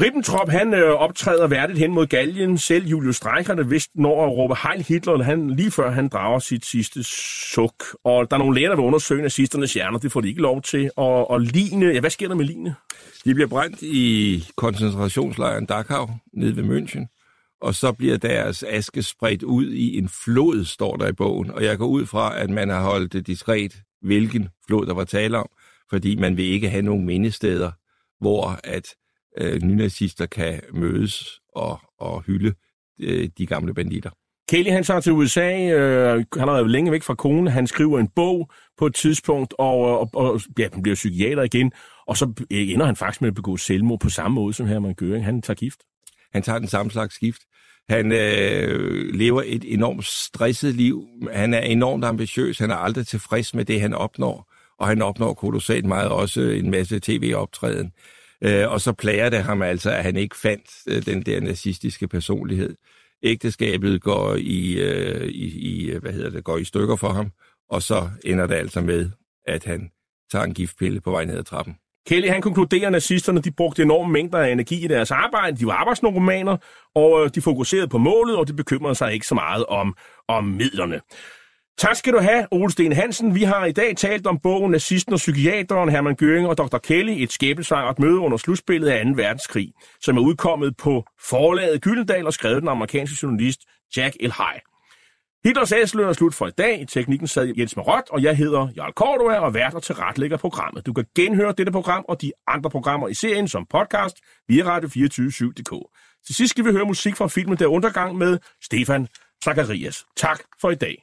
Ribbentrop, han øh, optræder værdigt hen mod galgen. Selv Julius Streicherne vidste når at råbe Heil Hitler, han, lige før han drager sit sidste suk. Og der er nogle læger, der vil undersøge nazisternes hjerner. Det får de ikke lov til. Og, og Line, ja, hvad sker der med Line? De bliver brændt i koncentrationslejren Dachau nede ved München. Og så bliver deres aske spredt ud i en flod, står der i bogen. Og jeg går ud fra, at man har holdt det diskret, hvilken flod der var tale om. Fordi man vil ikke have nogen mindesteder, hvor at øh, nynazister kan mødes og, og hylde øh, de gamle banditter. Kelly han tager til USA, øh, han har været længe væk fra kone, han skriver en bog på et tidspunkt, og, og, og ja, han bliver psykiater igen, og så ender han faktisk med at begå selvmord på samme måde som Hermann Göring. Han tager gift. Han tager den samme slags gift. Han øh, lever et enormt stresset liv. Han er enormt ambitiøs. Han er aldrig tilfreds med det, han opnår. Og han opnår kolossalt meget også en masse tv-optræden. Øh, og så plager det ham altså, at han ikke fandt øh, den der nazistiske personlighed. Ægteskabet går i, øh, i, i, øh, hvad hedder det, går i stykker for ham, og så ender det altså med, at han tager en giftpille på vej ned ad trappen. Kelly han konkluderer, at nazisterne de brugte enorme mængder af energi i deres arbejde. De var arbejdsnoromaner, og øh, de fokuserede på målet, og de bekymrede sig ikke så meget om, om midlerne. Tak skal du have, Ole Sten Hansen. Vi har i dag talt om bogen Nazisten og Psykiateren, Hermann Göring og Dr. Kelly, et skæbnesvangert møde under slutspillet af 2. verdenskrig, som er udkommet på forlaget Gyldendal og skrevet den amerikanske journalist Jack L. High. Hitlers Æsler er slut for i dag. I teknikken sad Jens Marot, og jeg hedder Jarl Cordua og vært og tilretlægger programmet. Du kan genhøre dette program og de andre programmer i serien som podcast via radio247.dk. Til sidst skal vi høre musik fra filmen Der Undergang med Stefan Zacharias. Tak for i dag.